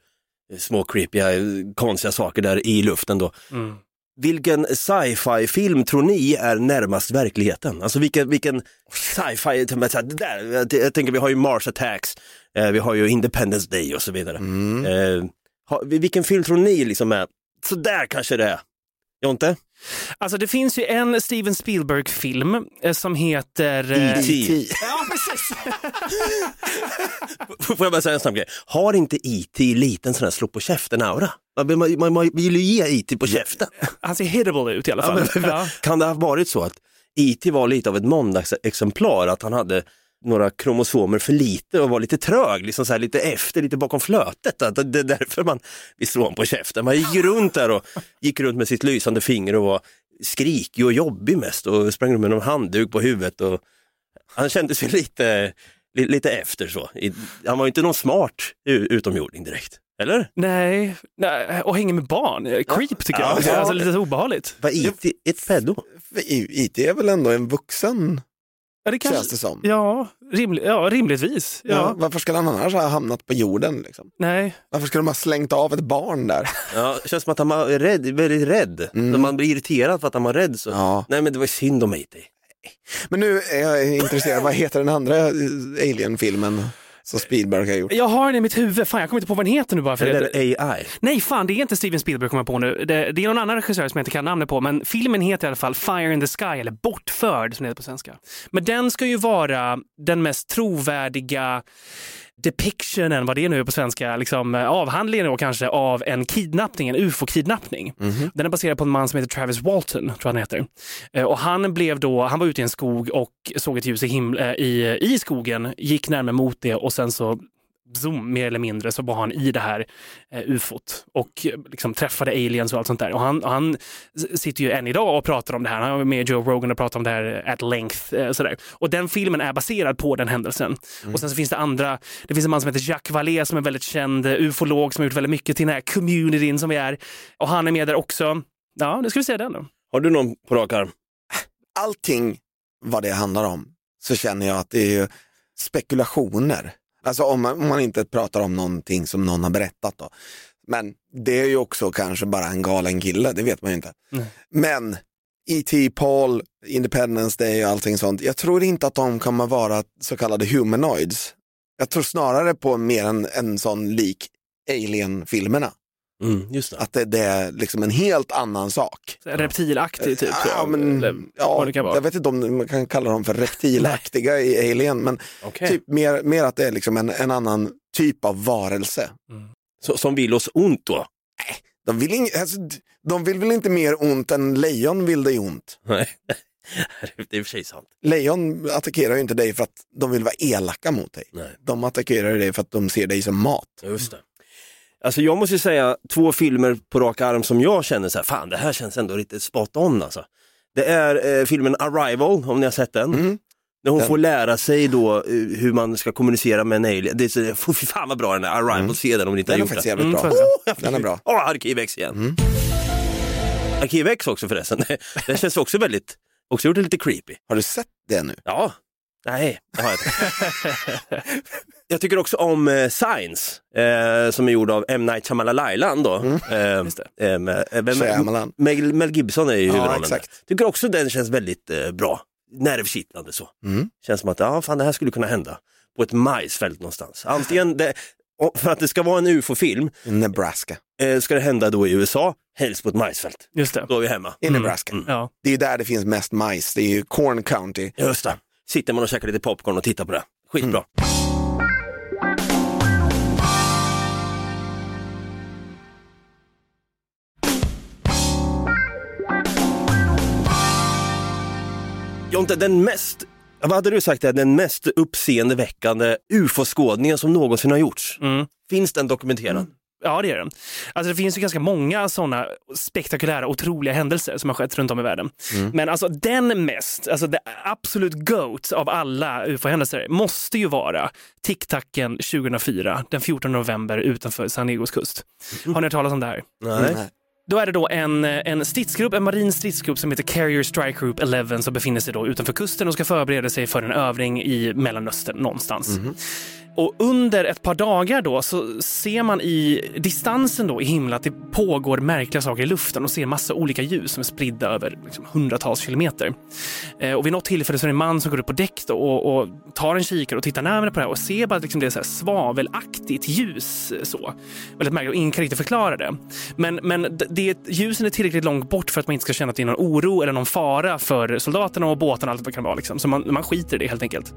små creepiga, eh, konstiga saker där i luften då. Mm. Vilken sci-fi film tror ni är närmast verkligheten? Alltså vilken, vilken sci-fi, där, jag, tänker vi har ju Mars Attacks, eh, vi har ju Independence Day och så vidare. Mm. Eh, vilken film tror ni liksom är, så där kanske det är? Jonte? Alltså det finns ju en Steven Spielberg-film eh, som heter... eh, E.T. Ja, precis. Får jag bara säga en snabb grej? Har inte E.T. liten sån här slå på käften-aura? Man, man, man, man vill ju ge E.T. på käften. Han ser hittable ut i alla Ja, fall. men, Ja. Kan det ha varit så att IT var lite av ett måndagsexemplar, att han hade några kromosomer för lite och var lite trög, liksom så här, lite efter, lite bakom flötet. Att det är därför man vill slå honom på käften. Man gick runt där och gick runt med sitt lysande finger och var skrikig och jobbig mest och sprang runt med någon handduk på huvudet. Och han kände sig lite, li, lite efter så. Han var ju inte någon smart utomjording direkt, eller? Nej, nej, och hänger med barn. Eh, Creep tycker Ja, jag. ja. Alltså lite obehagligt. Var IT ett pedo? IT är väl ändå en vuxen, Ja, det känns det som. Ja, riml ja rimligtvis. Ja. Ja. varför skulle han annars ha hamnat på jorden? Liksom? Nej. Varför skulle de ha slängt av ett barn där? Ja, det känns som att han var rädd, väldigt rädd. Mm. Man blir irriterad för att han var rädd. Så. Ja. Nej men det var synd om IT. Men nu är jag intresserad, vad heter den andra Alien-filmen som Spielberg har gjort? Jag har den i mitt huvud. Fan, jag kommer inte på vad den heter nu bara för Eller det. AI. Nej, fan, det är inte Steven Spielberg kommer jag på nu. Det, det är någon annan regissör som jag inte kan namnet på, men filmen heter i alla fall Fire in the Sky, eller Bortförd som det heter på svenska. Men den ska ju vara den mest trovärdiga depictionen, vad det nu är på svenska, liksom, eh, avhandlingen då kanske, av en kidnappning, en ufo-kidnappning. Den är baserad på en man som heter Travis Walton, tror jag han heter. Eh, Och han blev då, han var ute i en skog och såg ett ljus i, himl, eh, i, i skogen, gick närmare mot det och sen så zoom, mer eller mindre, så var han i det här eh, ufot och eh, liksom träffade aliens och allt sånt där. Och han, han sitter ju än idag och pratar om det här. Han var med Joe Rogan och pratade om det här at length. Eh, sådär. Och den filmen är baserad på den händelsen. Och sen så finns det andra, det finns en man som heter Jacques Vallée som är väldigt känd eh, ufolog som har gjort väldigt mycket till den här communityn som vi är. Och han är med där också. Ja, nu ska vi se den då. Har du någon på rak arm? Allting vad det handlar om så känner jag att det är spekulationer. Alltså om man, om man inte pratar om någonting som någon har berättat då. Men det är ju också kanske bara en galen kille, det vet man ju inte. Nej. Men E.T. Paul, Independence Day och allting sånt. Jag tror inte att de kommer vara så kallade humanoids. Jag tror snarare på mer en, en sån lik Alien-filmerna. Mm, just det. Att det, det är liksom en helt annan sak. Reptilaktig typ. Ja, men, Eller ja, jag vet inte om man kan kalla dem för reptilaktiga i Alien, men Okej. typ mer, mer att det är liksom en, en annan typ av varelse. Så, som vill oss ont då? De vill, ing, alltså, de vill väl inte mer ont än lejon vill dig ont. Nej, det är i och för sig sant. Lejon attackerar ju inte dig för att de vill vara elaka mot dig. Nej. De attackerar dig för att de ser dig som mat. Just det. Alltså jag måste säga två filmer på rak arm som jag känner så här, fan det här känns ändå lite spot on alltså. Det är eh, filmen Arrival, om ni har sett den. Mm. När hon Den- får lära sig då eh, hur man ska kommunicera med en alien. Det är så, fy fan vad bra den är, Arrival, se den om ni inte Den har är gjort faktiskt det. jävligt Mm, bra. se. Den är bra. Ja, Arkivex igen. Arkivex också förresten, den känns också väldigt, också gjort det lite creepy. Har du sett det nu? Ja, nej, det har jag inte. jag tycker också om eh, Science, eh, som är gjord av M. Night Shyamalan då. Eh, Just det. eh, med, eh, vem- Shyamalan. Mel, Gibson är ju Ja, huvudrollen. exakt. Tycker också den känns väldigt eh, bra, nervkittlande så. Mm. Känns som att ja, fan, det här skulle kunna hända på ett majsfält någonstans. Antingen det, för att det ska vara en ufo-film Nebraska. eh, ska det hända då i USA, helst på ett majsfält. Just det. Då är vi hemma. I Nebraska. Ja. Det är där det finns mest majs. Det är ju Corn County. Just det. Sitter man och käkar lite popcorn och tittar på det. Skitbra. Jonte, den mest, vad hade du sagt är den mest uppseendeväckande ufo-skådningen som någonsin har gjorts? Mm. Finns den dokumenterad? Ja, det är den. Alltså, det finns ju ganska många sådana spektakulära, otroliga händelser som har skett runt om i världen. Men alltså den mest, alltså the absolut goat av alla ufo-händelser måste ju vara tic-tacen 2004, den 14 november utanför San Diegos kust. Har ni hört talas om det här? Nej. Då är det då en, en stridsgrupp, en marin stridsgrupp som heter Carrier Strike Group 11 som befinner sig då utanför kusten och ska förbereda sig för en övning i Mellanöstern någonstans. Mhm. Och under ett par dagar då så ser man i distansen då i himlen att det pågår märkliga saker i luften och ser massa olika ljus som är spridda över liksom, hundratals kilometer. Eh, och vid något tillfälle så är det en man som går upp på däck då och, och tar en kikare och tittar närmare på det här och ser bara att liksom det är så här svavelaktigt ljus. Så. Väldigt märkligt och ingen kan riktigt förklara det. Men, men det, ljusen är tillräckligt långt bort för att man inte ska känna att det är någon oro eller någon fara för soldaterna och båtarna och allt vad det kan vara. Liksom. Så man, man skiter i det helt enkelt.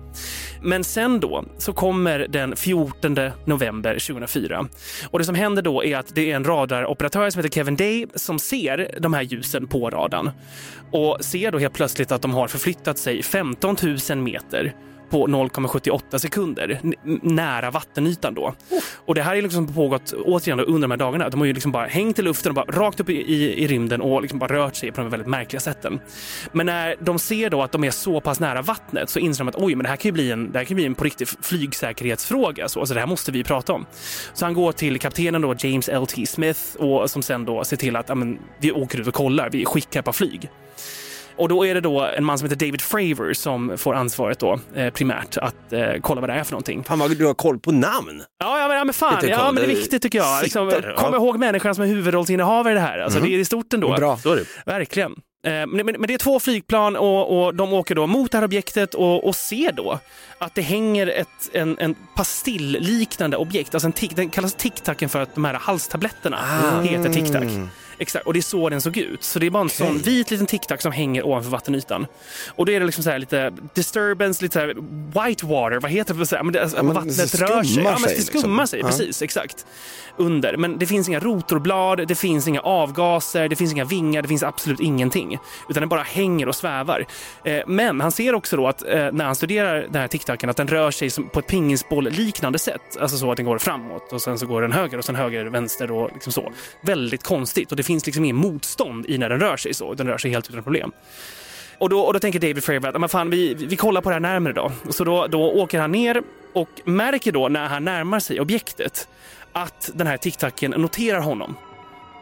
Men sen då så kommer den 14 november 2004. Och det som händer då är att det är en radaroperatör som heter Kevin Day som ser de här ljusen på radarn och ser då helt plötsligt att de har förflyttat sig 15 000 meter på 0,78 sekunder nära vattenytan då. Oh. Och det här är liksom pågått återigen under de här dagarna. De har ju liksom bara hängt i luften och bara rakt upp i, i, i rymden och liksom bara rört sig på de väldigt märkliga sätten. Men när de ser då att de är så pass nära vattnet så inser de att oj, men det här kan ju bli en, det här kan bli en på riktigt flygsäkerhetsfråga. Så, alltså, det här måste vi prata om. Så han går till kaptenen då, James L.T. Smith och som sen då ser till att amen, vi åker ut och kollar, vi skickar på flyg. Och då är det då en man som heter David Fravor som får ansvaret då eh, primärt att eh, kolla vad det är för någonting. Fan vad du har koll på namn! Ja, ja, men, ja, men fan. Ja, men det är viktigt tycker jag. Liksom, Sitter, ja. kom ihåg människan som är huvudrollsinnehavare i det här. Alltså, Det är stort ändå. Bra. Så är det. Verkligen. Eh, Men, men, men det är två flygplan och, och de åker då mot det här objektet och, och ser då att det hänger ett, en, en pastillliknande objekt. Alltså en tic, den kallas tic-tacen för att de här halstabletterna heter tic-tac. Exakt, och det är så den såg ut. Så det är bara en sån vit liten tic-tac som hänger ovanför vattenytan. Och då är det liksom så här lite disturbance, lite så här white water, vad heter det? Men det, alltså, Ja, men vattnet det rör sig. skummar Ja, men sig, det liksom. skummar sig, Ja. precis, exakt. Under. Men det finns inga rotorblad, det finns inga avgaser, det finns inga vingar, det finns absolut ingenting. Utan den bara hänger och svävar. Eh, men han ser också då att eh, när han studerar den här tic-tacen att den rör sig på ett pingisboll-liknande sätt. Alltså så att den går framåt och sen så går den höger och sen höger, vänster och liksom så. Väldigt konstigt och det finns liksom ingen motstånd i när den rör sig så. Den rör sig helt utan problem. Och då, och då tänker David Fravor att men fan, vi, vi kollar på det här närmare då. Så då, då åker han ner och märker då när han närmar sig objektet att den här tic-tacen noterar honom.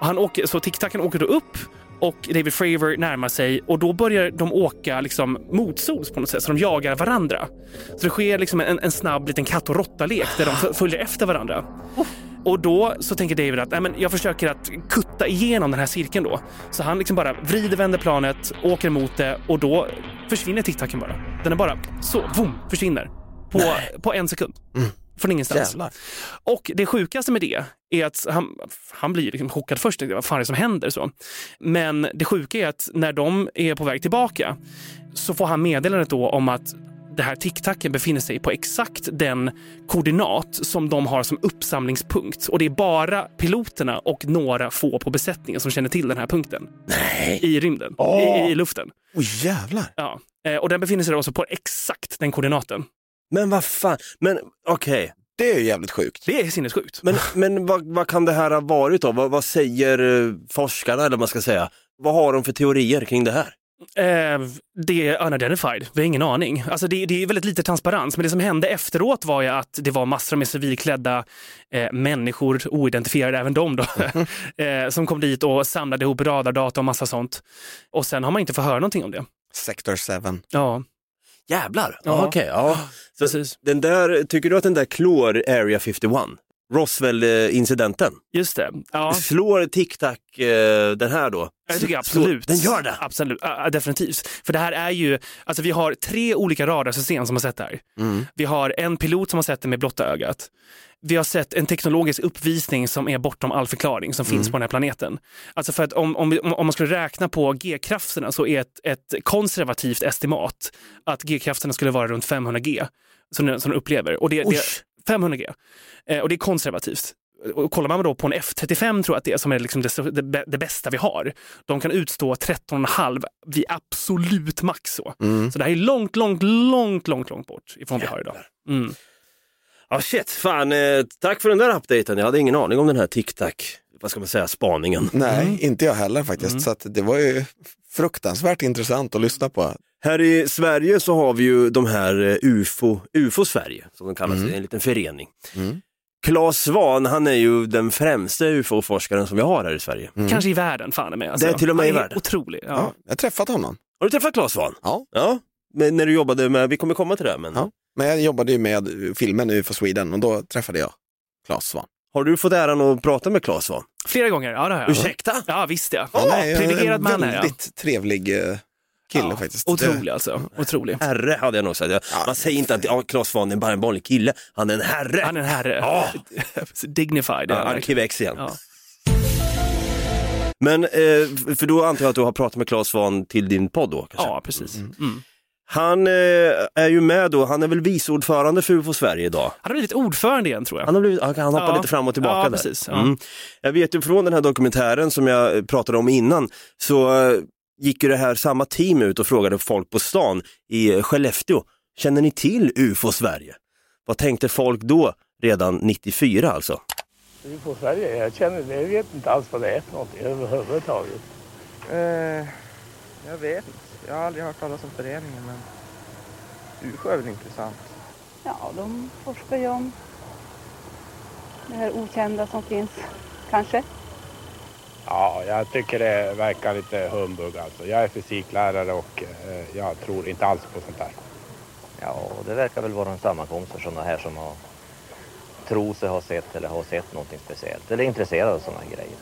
Han åker, så tic-tacen åker då upp och David Fravor närmar sig och då börjar de åka liksom motsols på något sätt, så de jagar varandra. Så det sker liksom en, en snabb liten katt och råtta-lek där de följer efter varandra. Oh. Och då så tänker David att Nej, men jag försöker att kutta igenom den här cirkeln då. Så han liksom bara vrider, vänder planet, åker emot det och då försvinner tic-tacen bara. Den är bara så, boom, försvinner. På, på en sekund. Från ingenstans. Jävlar. Och det sjukaste med det är att han, han blir liksom chockad först. Vad fan är det som händer? Så. Men det sjuka är att när de är på väg tillbaka så får han meddelandet då om att det här tic-tacen befinner sig på exakt den koordinat som de har som uppsamlingspunkt. Och det är bara piloterna och några få på besättningen som känner till den här punkten. Nej. I rymden, i, i luften. Oj jävlar. Ja. Eh, Och den befinner sig också på exakt den koordinaten. Men vad fan, men okej. Det är ju jävligt sjukt. Det är sinnessjukt. Men, men vad, vad kan det här ha varit då? Vad, vad säger eh, forskarna eller vad man ska säga? Vad har de för teorier kring det här? Eh, det är unidentified, vi har ingen aning. Alltså det, det är väldigt lite transparens, men det som hände efteråt var ju att det var massor med civilklädda eh, människor, oidentifierade även de då, eh, som kom dit och samlade ihop radardata och massa sånt. Och sen har man inte fått höra någonting om det. Sector 7. Ja, Jävlar, Ja. ja. okej. ja. Så precis. den där, tycker du att den där klår Area 51? Roswell-incidenten? Just det. Ja. Slår TikTok eh, den här då? Jag tycker absolut. Den gör det? Absolut, ja, definitivt. För det här är ju, alltså vi har tre olika radarsystem som har sett det här. Mm. Vi har en pilot som har sett det med blotta ögat. Vi har sett en teknologisk uppvisning som är bortom all förklaring som finns Mm. på den här planeten. Alltså för att om, om, om man skulle räkna på G-krafterna så är ett, ett konservativt estimat att G-krafterna skulle vara runt 500 G som de, som de upplever. Och det. 500 G. Eh, och det är konservativt. Och kollar man då på en F35 tror jag att det är som är liksom det, det, det bästa vi har. De kan utstå 13,5 vid absolut max. Så. Mm. så det här är långt, långt, långt, långt, långt bort ifrån vi har idag. Mm. Ja shit, fan eh, tack för den där updaten. Jag hade ingen aning om den här TikTok, vad ska man säga, spaningen. Nej, inte jag heller faktiskt. Så att det var ju fruktansvärt intressant att lyssna på. Här i Sverige så har vi ju de här eh, UFO, UFO Sverige, som de kallas, en liten förening. Mm. Claes Svahn, han är ju den främsta UFO-forskaren som vi har här i Sverige. Kanske i världen, fan med. Alltså, Det är till och med i är världen. Otrolig. Ja. Ja, jag har träffat honom. Har du träffat Claes Svahn? Ja. Ja, men när du jobbade med, vi kommer komma till det, men Ja. Men jag jobbade ju med filmen UFO Sweden och då träffade jag Claes Svahn. har du fått äran att prata med Claes Svahn? Flera gånger, ja det har jag. Ursäkta? Ja visst ja. Är privilegierad en man är jag. väldigt trevlig eh, kille Ja, faktiskt. Otrolig alltså. Otrolig. Herre hade jag nog sagt. Jag- Man säger inte att ja, Claes Svahn är bara en vanlig kille, han är en herre. Han är en herre. Ja. Dignified. Ja, Ja, Arkivex igen. Ja. Men, eh, för då antar jag att du har pratat med Claes Svahn till din podd då? Kanske? ja, precis. Mm. Han eh, är ju med då, han är väl vice ordförande för UFO Sverige idag. Han har blivit ordförande igen tror jag. Han, har blivit, han hoppar Ja. lite fram och tillbaka Ja, där. precis, ja. Mm. Jag vet ju från den här dokumentären som jag pratade om innan, så eh, gick ju det här samma team ut och frågade folk på stan i Skellefteå, känner ni till UFO Sverige? Vad tänkte folk då, redan 94 alltså? UFO Sverige, jag känner det. Jag vet inte alls vad det är för någonting överhuvudtaget. Eh, jag vet inte. Jag har aldrig hört talas om föreningen men UFO är väl intressant. Ja, de forskar ju om det här okända som finns, kanske. Ja, jag tycker det verkar lite humbug alltså. Jag är fysiklärare och eh, jag tror inte alls på sånt där. Ja, det verkar väl vara en sammankomst för sådana här som har tror sig ha sett eller har sett någonting speciellt eller är intresserade av sådana grejer.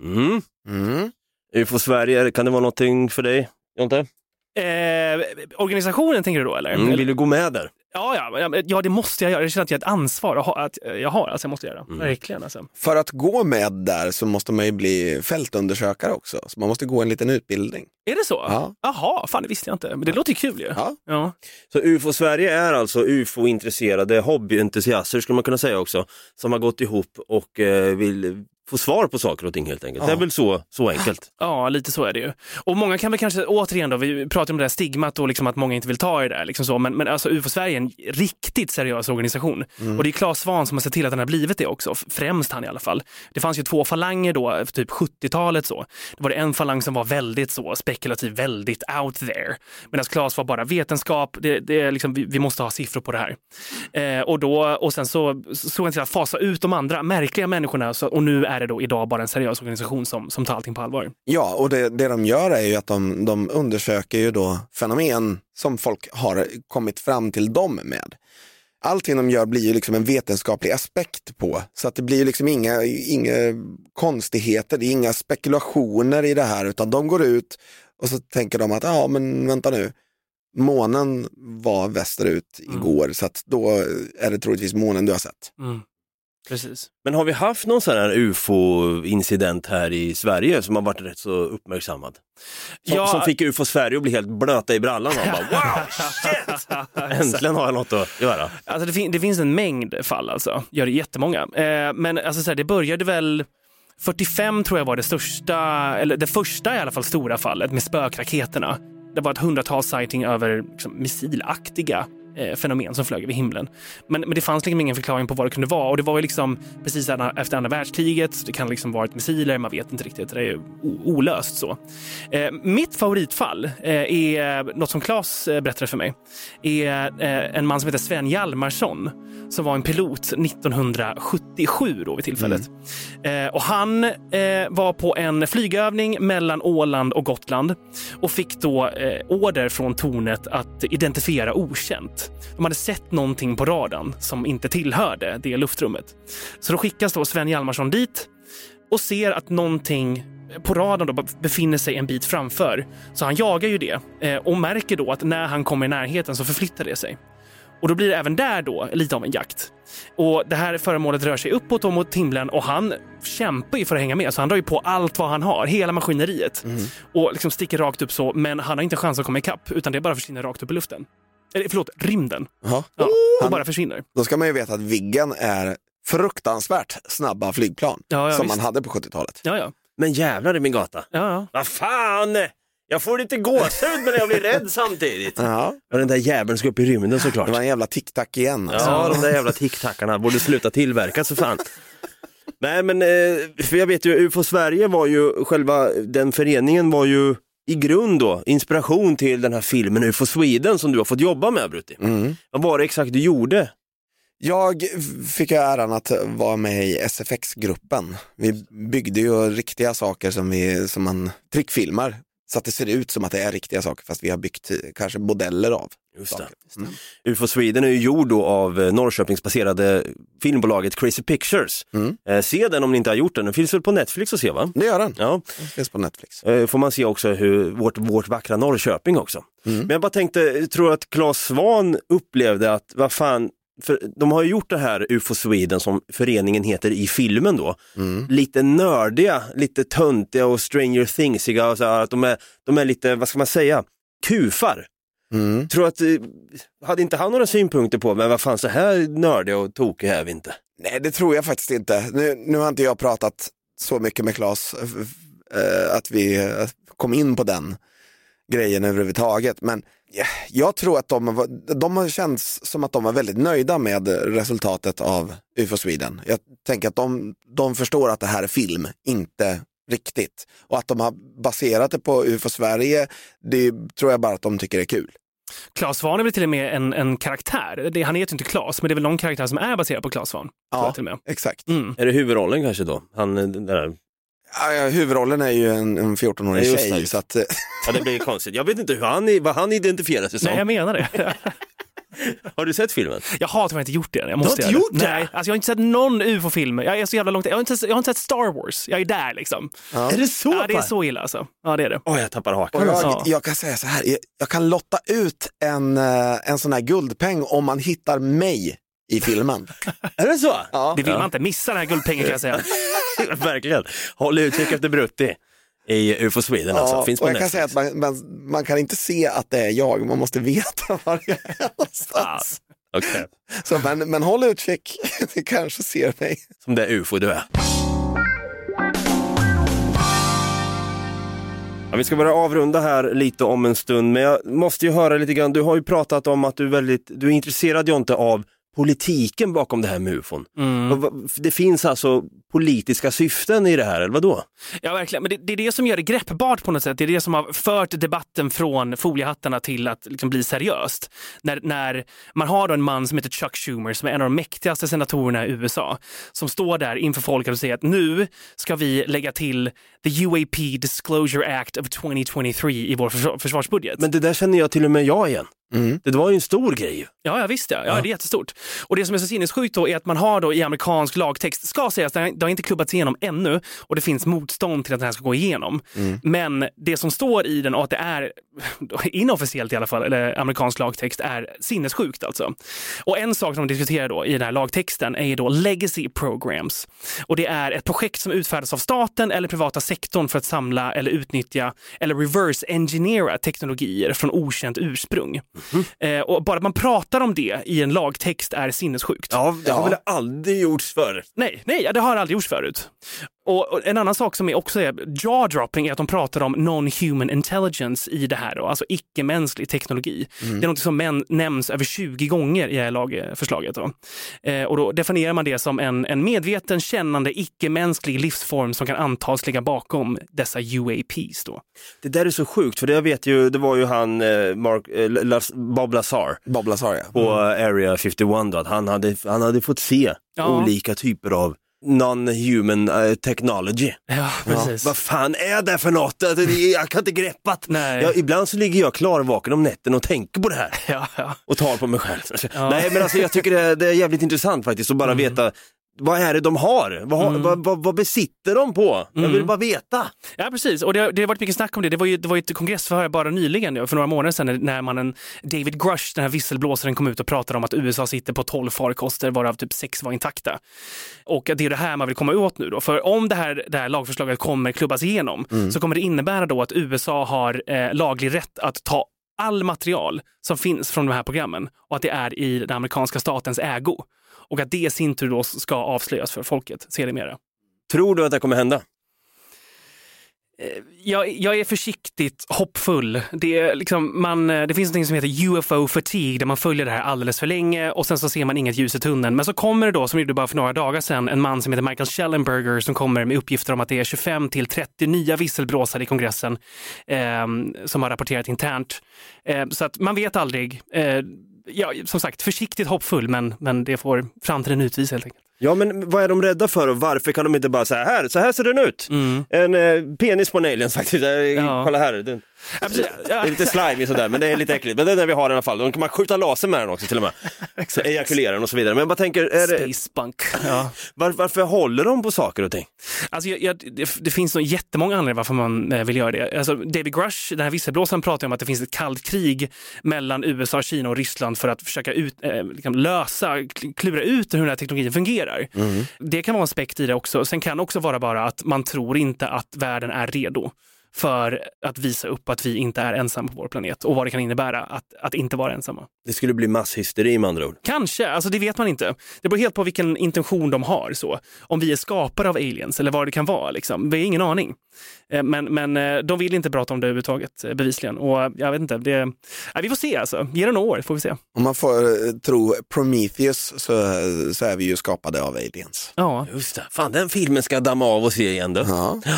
Mm. Mm. UFO Sverige, kan det vara någonting för dig, Jonte? Eh, organisationen tänker du då eller? Mm, vill du gå med där? Ja, ja, ja, ja, det måste jag göra. Jag känner att jag har ett ansvar att ha, att jag har. Alltså jag måste göra. Verkligen alltså. För att gå med där så måste man ju bli fältundersökare också. Så man måste gå en liten utbildning. Är det så? Ja. Jaha, fan det visste jag inte. Men det låter ju kul ju. Ja. Ja. Så UFO Sverige är alltså UFO-intresserade hobbyentusiaster skulle man kunna säga också, som har gått ihop och eh, vill få svar på saker och ting helt enkelt. Det är väl så, så enkelt. Ja, lite så är det ju. Och många kan väl kanske, återigen då, vi pratar om det där stigmat och liksom att många inte vill ta i det där. Liksom så. Men, men alltså UFO Sverige är en riktigt seriös organisation. Och det är Claes Svahn som har sett till att den har blivit det också, främst han i alla fall. Det fanns ju två falanger då, för typ 70-talet så. Det var det en falang som var väldigt så spekulativ, väldigt out there. Medan Claes var bara vetenskap, det, det är liksom, vi, vi måste ha siffror på det här. Eh, och, då, och sen så såg han till att fasa ut de andra märkliga människorna så, och nu är det då idag bara en seriös organisation som, som tar allting på allvar. Ja, och det, det de gör är ju att de, de undersöker ju då fenomen som folk har kommit fram till dem med. Allting de gör blir ju liksom en vetenskaplig aspekt på, så att det blir ju liksom inga, inga konstigheter, det är inga spekulationer i det här, utan de går ut och så tänker de att, ja men vänta nu, månen var västerut igår, så att då är det troligtvis månen du har sett. Mm. Precis. Men har vi haft någon sån här UFO-incident här i Sverige som har varit rätt så uppmärksammad? Som, Ja. som fick UFO Sverige att bli helt blöta i brallan och bara wow, shit! Äntligen har jag något att göra. Alltså det, fin- det finns en mängd fall alltså, gör det jättemånga. Eh, men alltså så här, det började väl 45 tror jag var det största, eller det första i alla fall stora fallet med spökraketerna. Det var ett hundratal sighting över liksom, missilaktiga eh, fenomen som flög över himlen. Men, men det fanns liksom ingen förklaring på vad det kunde vara och det var ju liksom precis efter andra världskriget. Det kan liksom varit missiler, man vet inte riktigt. Det är olöst så. Eh, mitt favoritfall eh, är något som Claes eh, berättade för mig. är en man som heter Sven Hjalmarsson som var en pilot 1977 då vid tillfället. Eh, och han var på en flygövning mellan Åland och Gotland och fick då order från tornet att identifiera okänt. De hade sett någonting på radarn som inte tillhörde det luftrummet. Så då skickas då Sven Hjalmarsson dit och ser att någonting på radarn då befinner sig en bit framför. Så han jagar ju det eh, och märker då att när han kommer i närheten så förflyttar det sig. Och då blir det även där då lite av en jakt. Och det här föremålet rör sig uppåt och mot himlen och han kämpar ju för att hänga med. Så han drar ju på allt vad han har, hela maskineriet. Och liksom sticker rakt upp så, men han har inte chans att komma ikapp utan det bara försvinner rakt upp i luften. Eller förlåt, rymden. Ja, och Han- bara försvinner. Då ska man ju veta att Viggen är fruktansvärt snabba flygplan Ja, ja, som visst. man hade på 70-talet. Ja, ja. Men jävlar i min gata. Ja, ja. Vad fan! Jag får lite gåshud men jag blir rädd samtidigt. Ja. Och den där jäveln ska upp i rymden såklart. Det var en jävla tic-tac igen. Alltså. Ja, de där jävla tic-tackarna borde sluta tillverkas för fan. Nej men, eh, för jag vet ju, UFO Sverige var ju, själva den föreningen var ju i grund då, inspiration till den här filmen UFO Sweden som du har fått jobba med Brutti. Mm. Vad var det exakt du gjorde? Jag fick ju äran att vara med i SFX-gruppen. Vi byggde ju riktiga saker som, vi, som man trickfilmar. Så att det ser ut som att det är riktiga saker fast vi har byggt eh, kanske modeller av. Just det. saker. Mm. UFO Sweden är ju gjord då av eh, Norrköpingsbaserade filmbolaget Crazy Pictures. Mm. Eh, se den om ni inte har gjort den, den finns väl på Netflix att se va? Det gör den. Ja. Den finns på Netflix. Eh, får man se också hur vårt, vårt vackra Norrköping också. Mm. Men jag bara tänkte, jag tror att Claes Svan upplevde att, vad fan, för de har ju gjort det här UFO Sweden som föreningen heter i filmen då. Mm. Lite nördiga, lite töntiga och Stranger Thingsiga och så här, att de är, de är lite, vad ska man säga, kufar. Mm. Tror att, eh, hade inte han några synpunkter på, men vad fan så här nördiga och tokiga är vi inte. Nej, det tror jag faktiskt inte. Nu, nu har inte jag pratat så mycket med Claes eh, att vi eh, kom in på den grejen överhuvudtaget. Men ja, jag tror att de, de har känts som att de var väldigt nöjda med resultatet av UFO Sweden. Jag tänker att de, de förstår att det här är film, inte riktigt. Och att de har baserat det på UFO Sverige, det tror jag bara att de tycker är kul. Claes Svahn är väl till och med en, en karaktär. Det, han heter ju inte Claes, men det är väl någon karaktär som är baserad på Claes Svahn. Ja, jag till och med. exakt. Mm. Är det huvudrollen kanske då? Han, den där. Ja, huvudrollen är ju en, en 14-årig Ja, tjej. det. Så att, eh, Ja det blir ju konstigt. Jag vet inte hur han, vad han identifierar sig som. Nej, jag menar det. Har du sett filmen? Jag har tyvärr inte gjort det. Jag har måste inte göra gjort det? Nej, alltså jag har inte sett någon ufo-film. Jag är så jävla långt. Jag har inte, jag har inte sett Star Wars. Jag är där liksom. ja. Är det så? Ja, det är så illa alltså. Ja, det är det. Åh, jag tappar hakan. Jag, Ja. jag kan säga så här, jag, jag kan lotta ut en, eh, en sån här guldpeng om man hittar mig i filmen. Är det så? Ja. Det vill man inte missa den här guldpengen kan jag säga. Verkligen. Håll utkik efter Brutti i UFO Sweden alltså. Ja, Finns på och jag kan säga att man, man, man kan inte se att det är jag, man måste veta var jag är någonstans. Okej. Så, men, men håll utkik, ni kanske ser mig. Som det UFO du är. Ja, vi ska börja avrunda här lite om en stund, men jag måste ju höra lite grann. Du har ju pratat om att du är väldigt, du är intresserad Jonte av politiken bakom det här med ufon. Mm. Det finns alltså politiska syften i det här, eller vadå? Ja, verkligen. Men det, det är det som gör det greppbart på något sätt. Det är det som har fört debatten från foliehattarna till att liksom bli seriöst. När, när man har en man som heter Chuck Schumer, som är en av de mäktigaste senatorerna i USA, som står där inför folket och säger att nu ska vi lägga till the UAP Disclosure Act of 2023 i vår försvar- försvarsbudget. Men det där känner jag till och med jag igen. Det var ju en stor grej. Ja, ja visst ja. ja, det är jättestort. Och det som är så sinnessjukt då är att man har då i amerikansk lagtext, ska sägas, det har- inte klubbats igenom ännu och det finns motstånd till att den här ska gå igenom. Men det som står i den och att det är inofficiellt i alla fall, eller amerikansk lagtext, är sinnessjukt alltså. Och en sak som de diskuterar då i den här lagtexten är ju då legacy programs. Och det är ett projekt som utfärdas av staten eller privata sektorn för att samla eller utnyttja eller reverse engineera teknologier från okänt ursprung. Eh, och bara att man pratar om det i en lagtext är sinnessjukt. Ja, det har väl aldrig gjorts förr? Nej, nej, det har aldrig gjorts förut. Och, och en annan sak som är också är jaw-dropping är att de pratar om non-human intelligence i det här, då, alltså icke-mänsklig teknologi. Mm. Det är något som män, nämns över 20 gånger i det här lagförslaget. Då. Eh, och då definierar man det som en, en medveten, kännande, icke-mänsklig livsform som kan antas ligga bakom dessa UAPs. Då. Det där är så sjukt, för det jag vet ju, det var ju han eh, Mark, eh, Las, Bob Lazar, Bob Lazar ja. på Area 51 då, att han hade, han hade fått se Ja. olika typer av non-human eh, technology. Ja, precis. Vad fan är det för något? Jag kan inte greppa det. Ja, ibland så ligger jag klarvaken om nätten och tänker på det här Ja, ja. och tar på mig själv. Ja. Nej men alltså jag tycker det är, det är jävligt intressant faktiskt att bara veta vad är det de har? Vad, har- vad, vad, vad besitter de på? Jag vill bara veta. Ja, precis. Och det, har- det har varit mycket snack om det. Det var ju, det var ju ett kongressförhör bara nyligen, för några månader sedan, när- mannen David Grush, den här visselblåsaren, kom ut och pratade om att USA sitter på 12 farkoster, varav typ sex var intakta. Och det är det här man vill komma åt nu då. För om det här, det här lagförslaget kommer klubbas igenom så kommer det innebära då att USA har eh, laglig rätt att ta all material som finns från de här programmen och att det är i den amerikanska statens ägo. Och att det i sin tur då ska avslöjas för folket sedermera. Tror du att det kommer hända? Jag, jag är försiktigt hoppfull. Det, är liksom, man, eh, det finns något som heter UFO fatigue där man följer det här alldeles för länge och sen så ser man inget ljus i tunneln. Men så kommer det då, som gjorde bara för några dagar sedan, en man som heter Michael Schellenberger som kommer med uppgifter om att det är 25 till 30 nya visselblåsare i kongressen eh, som har rapporterat internt. Eh, så att man vet aldrig. Eh, ja, som sagt, försiktigt hoppfull, men, men det får framtiden utvisa helt enkelt. Ja men vad är de rädda för och varför kan de inte bara säga här, så här ser den ut. En eh, penis på en alien faktiskt, Eh, Ja. kolla här. Den, det är lite slimy sådär men det är lite äckligt. Men det är det vi har i alla fall. Då kan man skjuta laser med den också till och med. Ejakulera den och så vidare. Men jag bara tänker, är det, Space bunk. Ja. var, varför håller de på saker och ting? Alltså, jag, jag, det, det finns nog jättemånga anledningar varför man eh, vill göra det. Alltså, David Grush, den här visselblåsaren, pratar om att det finns ett kallt krig mellan USA, Kina och Ryssland för att försöka ut, eh, liksom lösa, kl- klura ut hur den här teknologin fungerar. Det kan vara en aspekt i det också. Sen kan det också vara bara att man tror inte att världen är redo för att visa upp att vi inte är ensamma på vår planet och vad det kan innebära att, att inte vara ensamma. Det skulle bli masshysteri med andra ord. Kanske, alltså det vet man inte. Det beror helt på vilken intention de har. Så. Om vi är skapare av aliens eller vad det kan vara. Liksom. Vi har ingen aning. Eh, Men, men eh, de vill inte prata om det överhuvudtaget, eh, bevisligen. Och jag vet inte, det, nej, vi får se alltså. Ge det några år får vi se. Om man får tro Prometheus så, så är vi ju skapade av aliens. Ja. Just det, fan den filmen ska jag damma av och se igen då. Ja.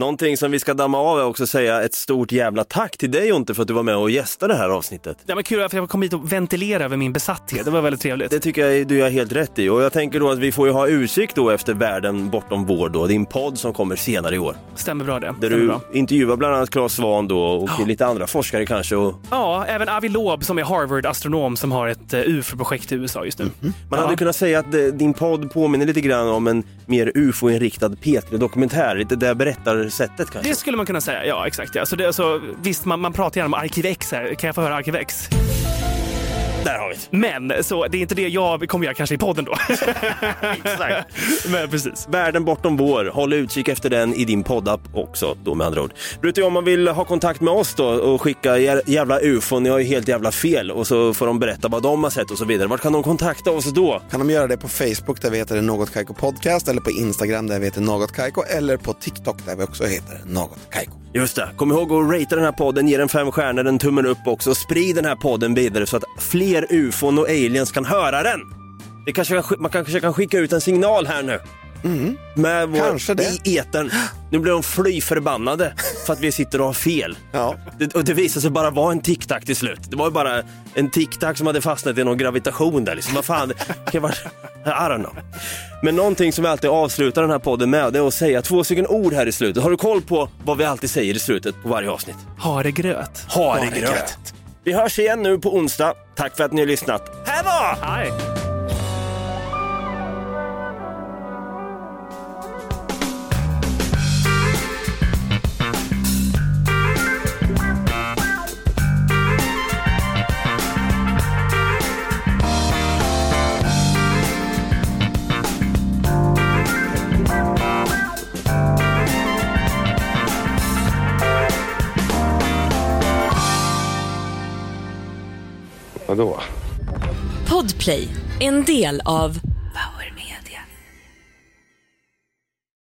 Någonting som vi ska damma av är också säga ett stort jävla tack till dig Jonte för att du var med och gästade det här avsnittet. Det var kul att jag kom hit och ventilera över min besatthet. Det var väldigt trevligt. Det tycker jag du gör helt rätt i och jag tänker då att vi får ju ha utsikt då efter Världen bortom vår då, din podd som kommer senare i år. Stämmer bra det. Där Stämmer du bra. intervjuar bland annat Claes Svahn då och lite andra forskare kanske. Och Ja, även Avi Loeb som är Harvard-astronom som har ett uh, UFO-projekt i USA just nu. man hade kunnat säga att eh, din podd påminner lite grann om en mer ufo-inriktad P3-dokumentär, lite det sättet kanske. Det skulle man kunna säga, ja exakt. Ja. Så det, alltså, visst, man, man pratar gärna om Arkiv X här. Kan jag få höra Arkiv X? Där har vi det. Men så det är inte det jag kommer göra kanske i podden då. Exakt. Men precis. Världen bortom vår, håll utkik efter den i din poddapp också då med andra ord. Bryter om man vill ha kontakt med oss då och skicka jä- jävla ufon, ni har ju helt jävla fel och så får de berätta vad de har sett och så vidare. Vart kan de kontakta oss då? Kan de göra det på Facebook där vi heter Något Kaiko Podcast eller på Instagram där vi heter Något Kaiko eller på TikTok där vi också heter Något Kaiko. Just det, kom ihåg att ratea den här podden, ge den fem stjärnor, en tummen upp också. Sprid den här podden vidare så att fler ufon och aliens kan höra den. Det kanske kan, sk- man kanske kan skicka ut en signal här nu. Med vår, Kanske det. I etern. Nu blir de fly förbannade för att vi sitter och har fel. Ja. Det, och det visade sig bara vara en tic-tac till slut. Det var ju bara en tic-tac som hade fastnat i någon gravitation där. Liksom. Vad fan, det kan vara... I don't know. Men någonting som vi alltid avslutar den här podden med det är att säga två stycken ord här i slutet. Har du koll på vad vi alltid säger i slutet på varje avsnitt? Haregröt. Haregröt. Vi hörs igen nu på onsdag. Tack för att ni har lyssnat. Hej då! Hej! Vadå? Podplay, en del av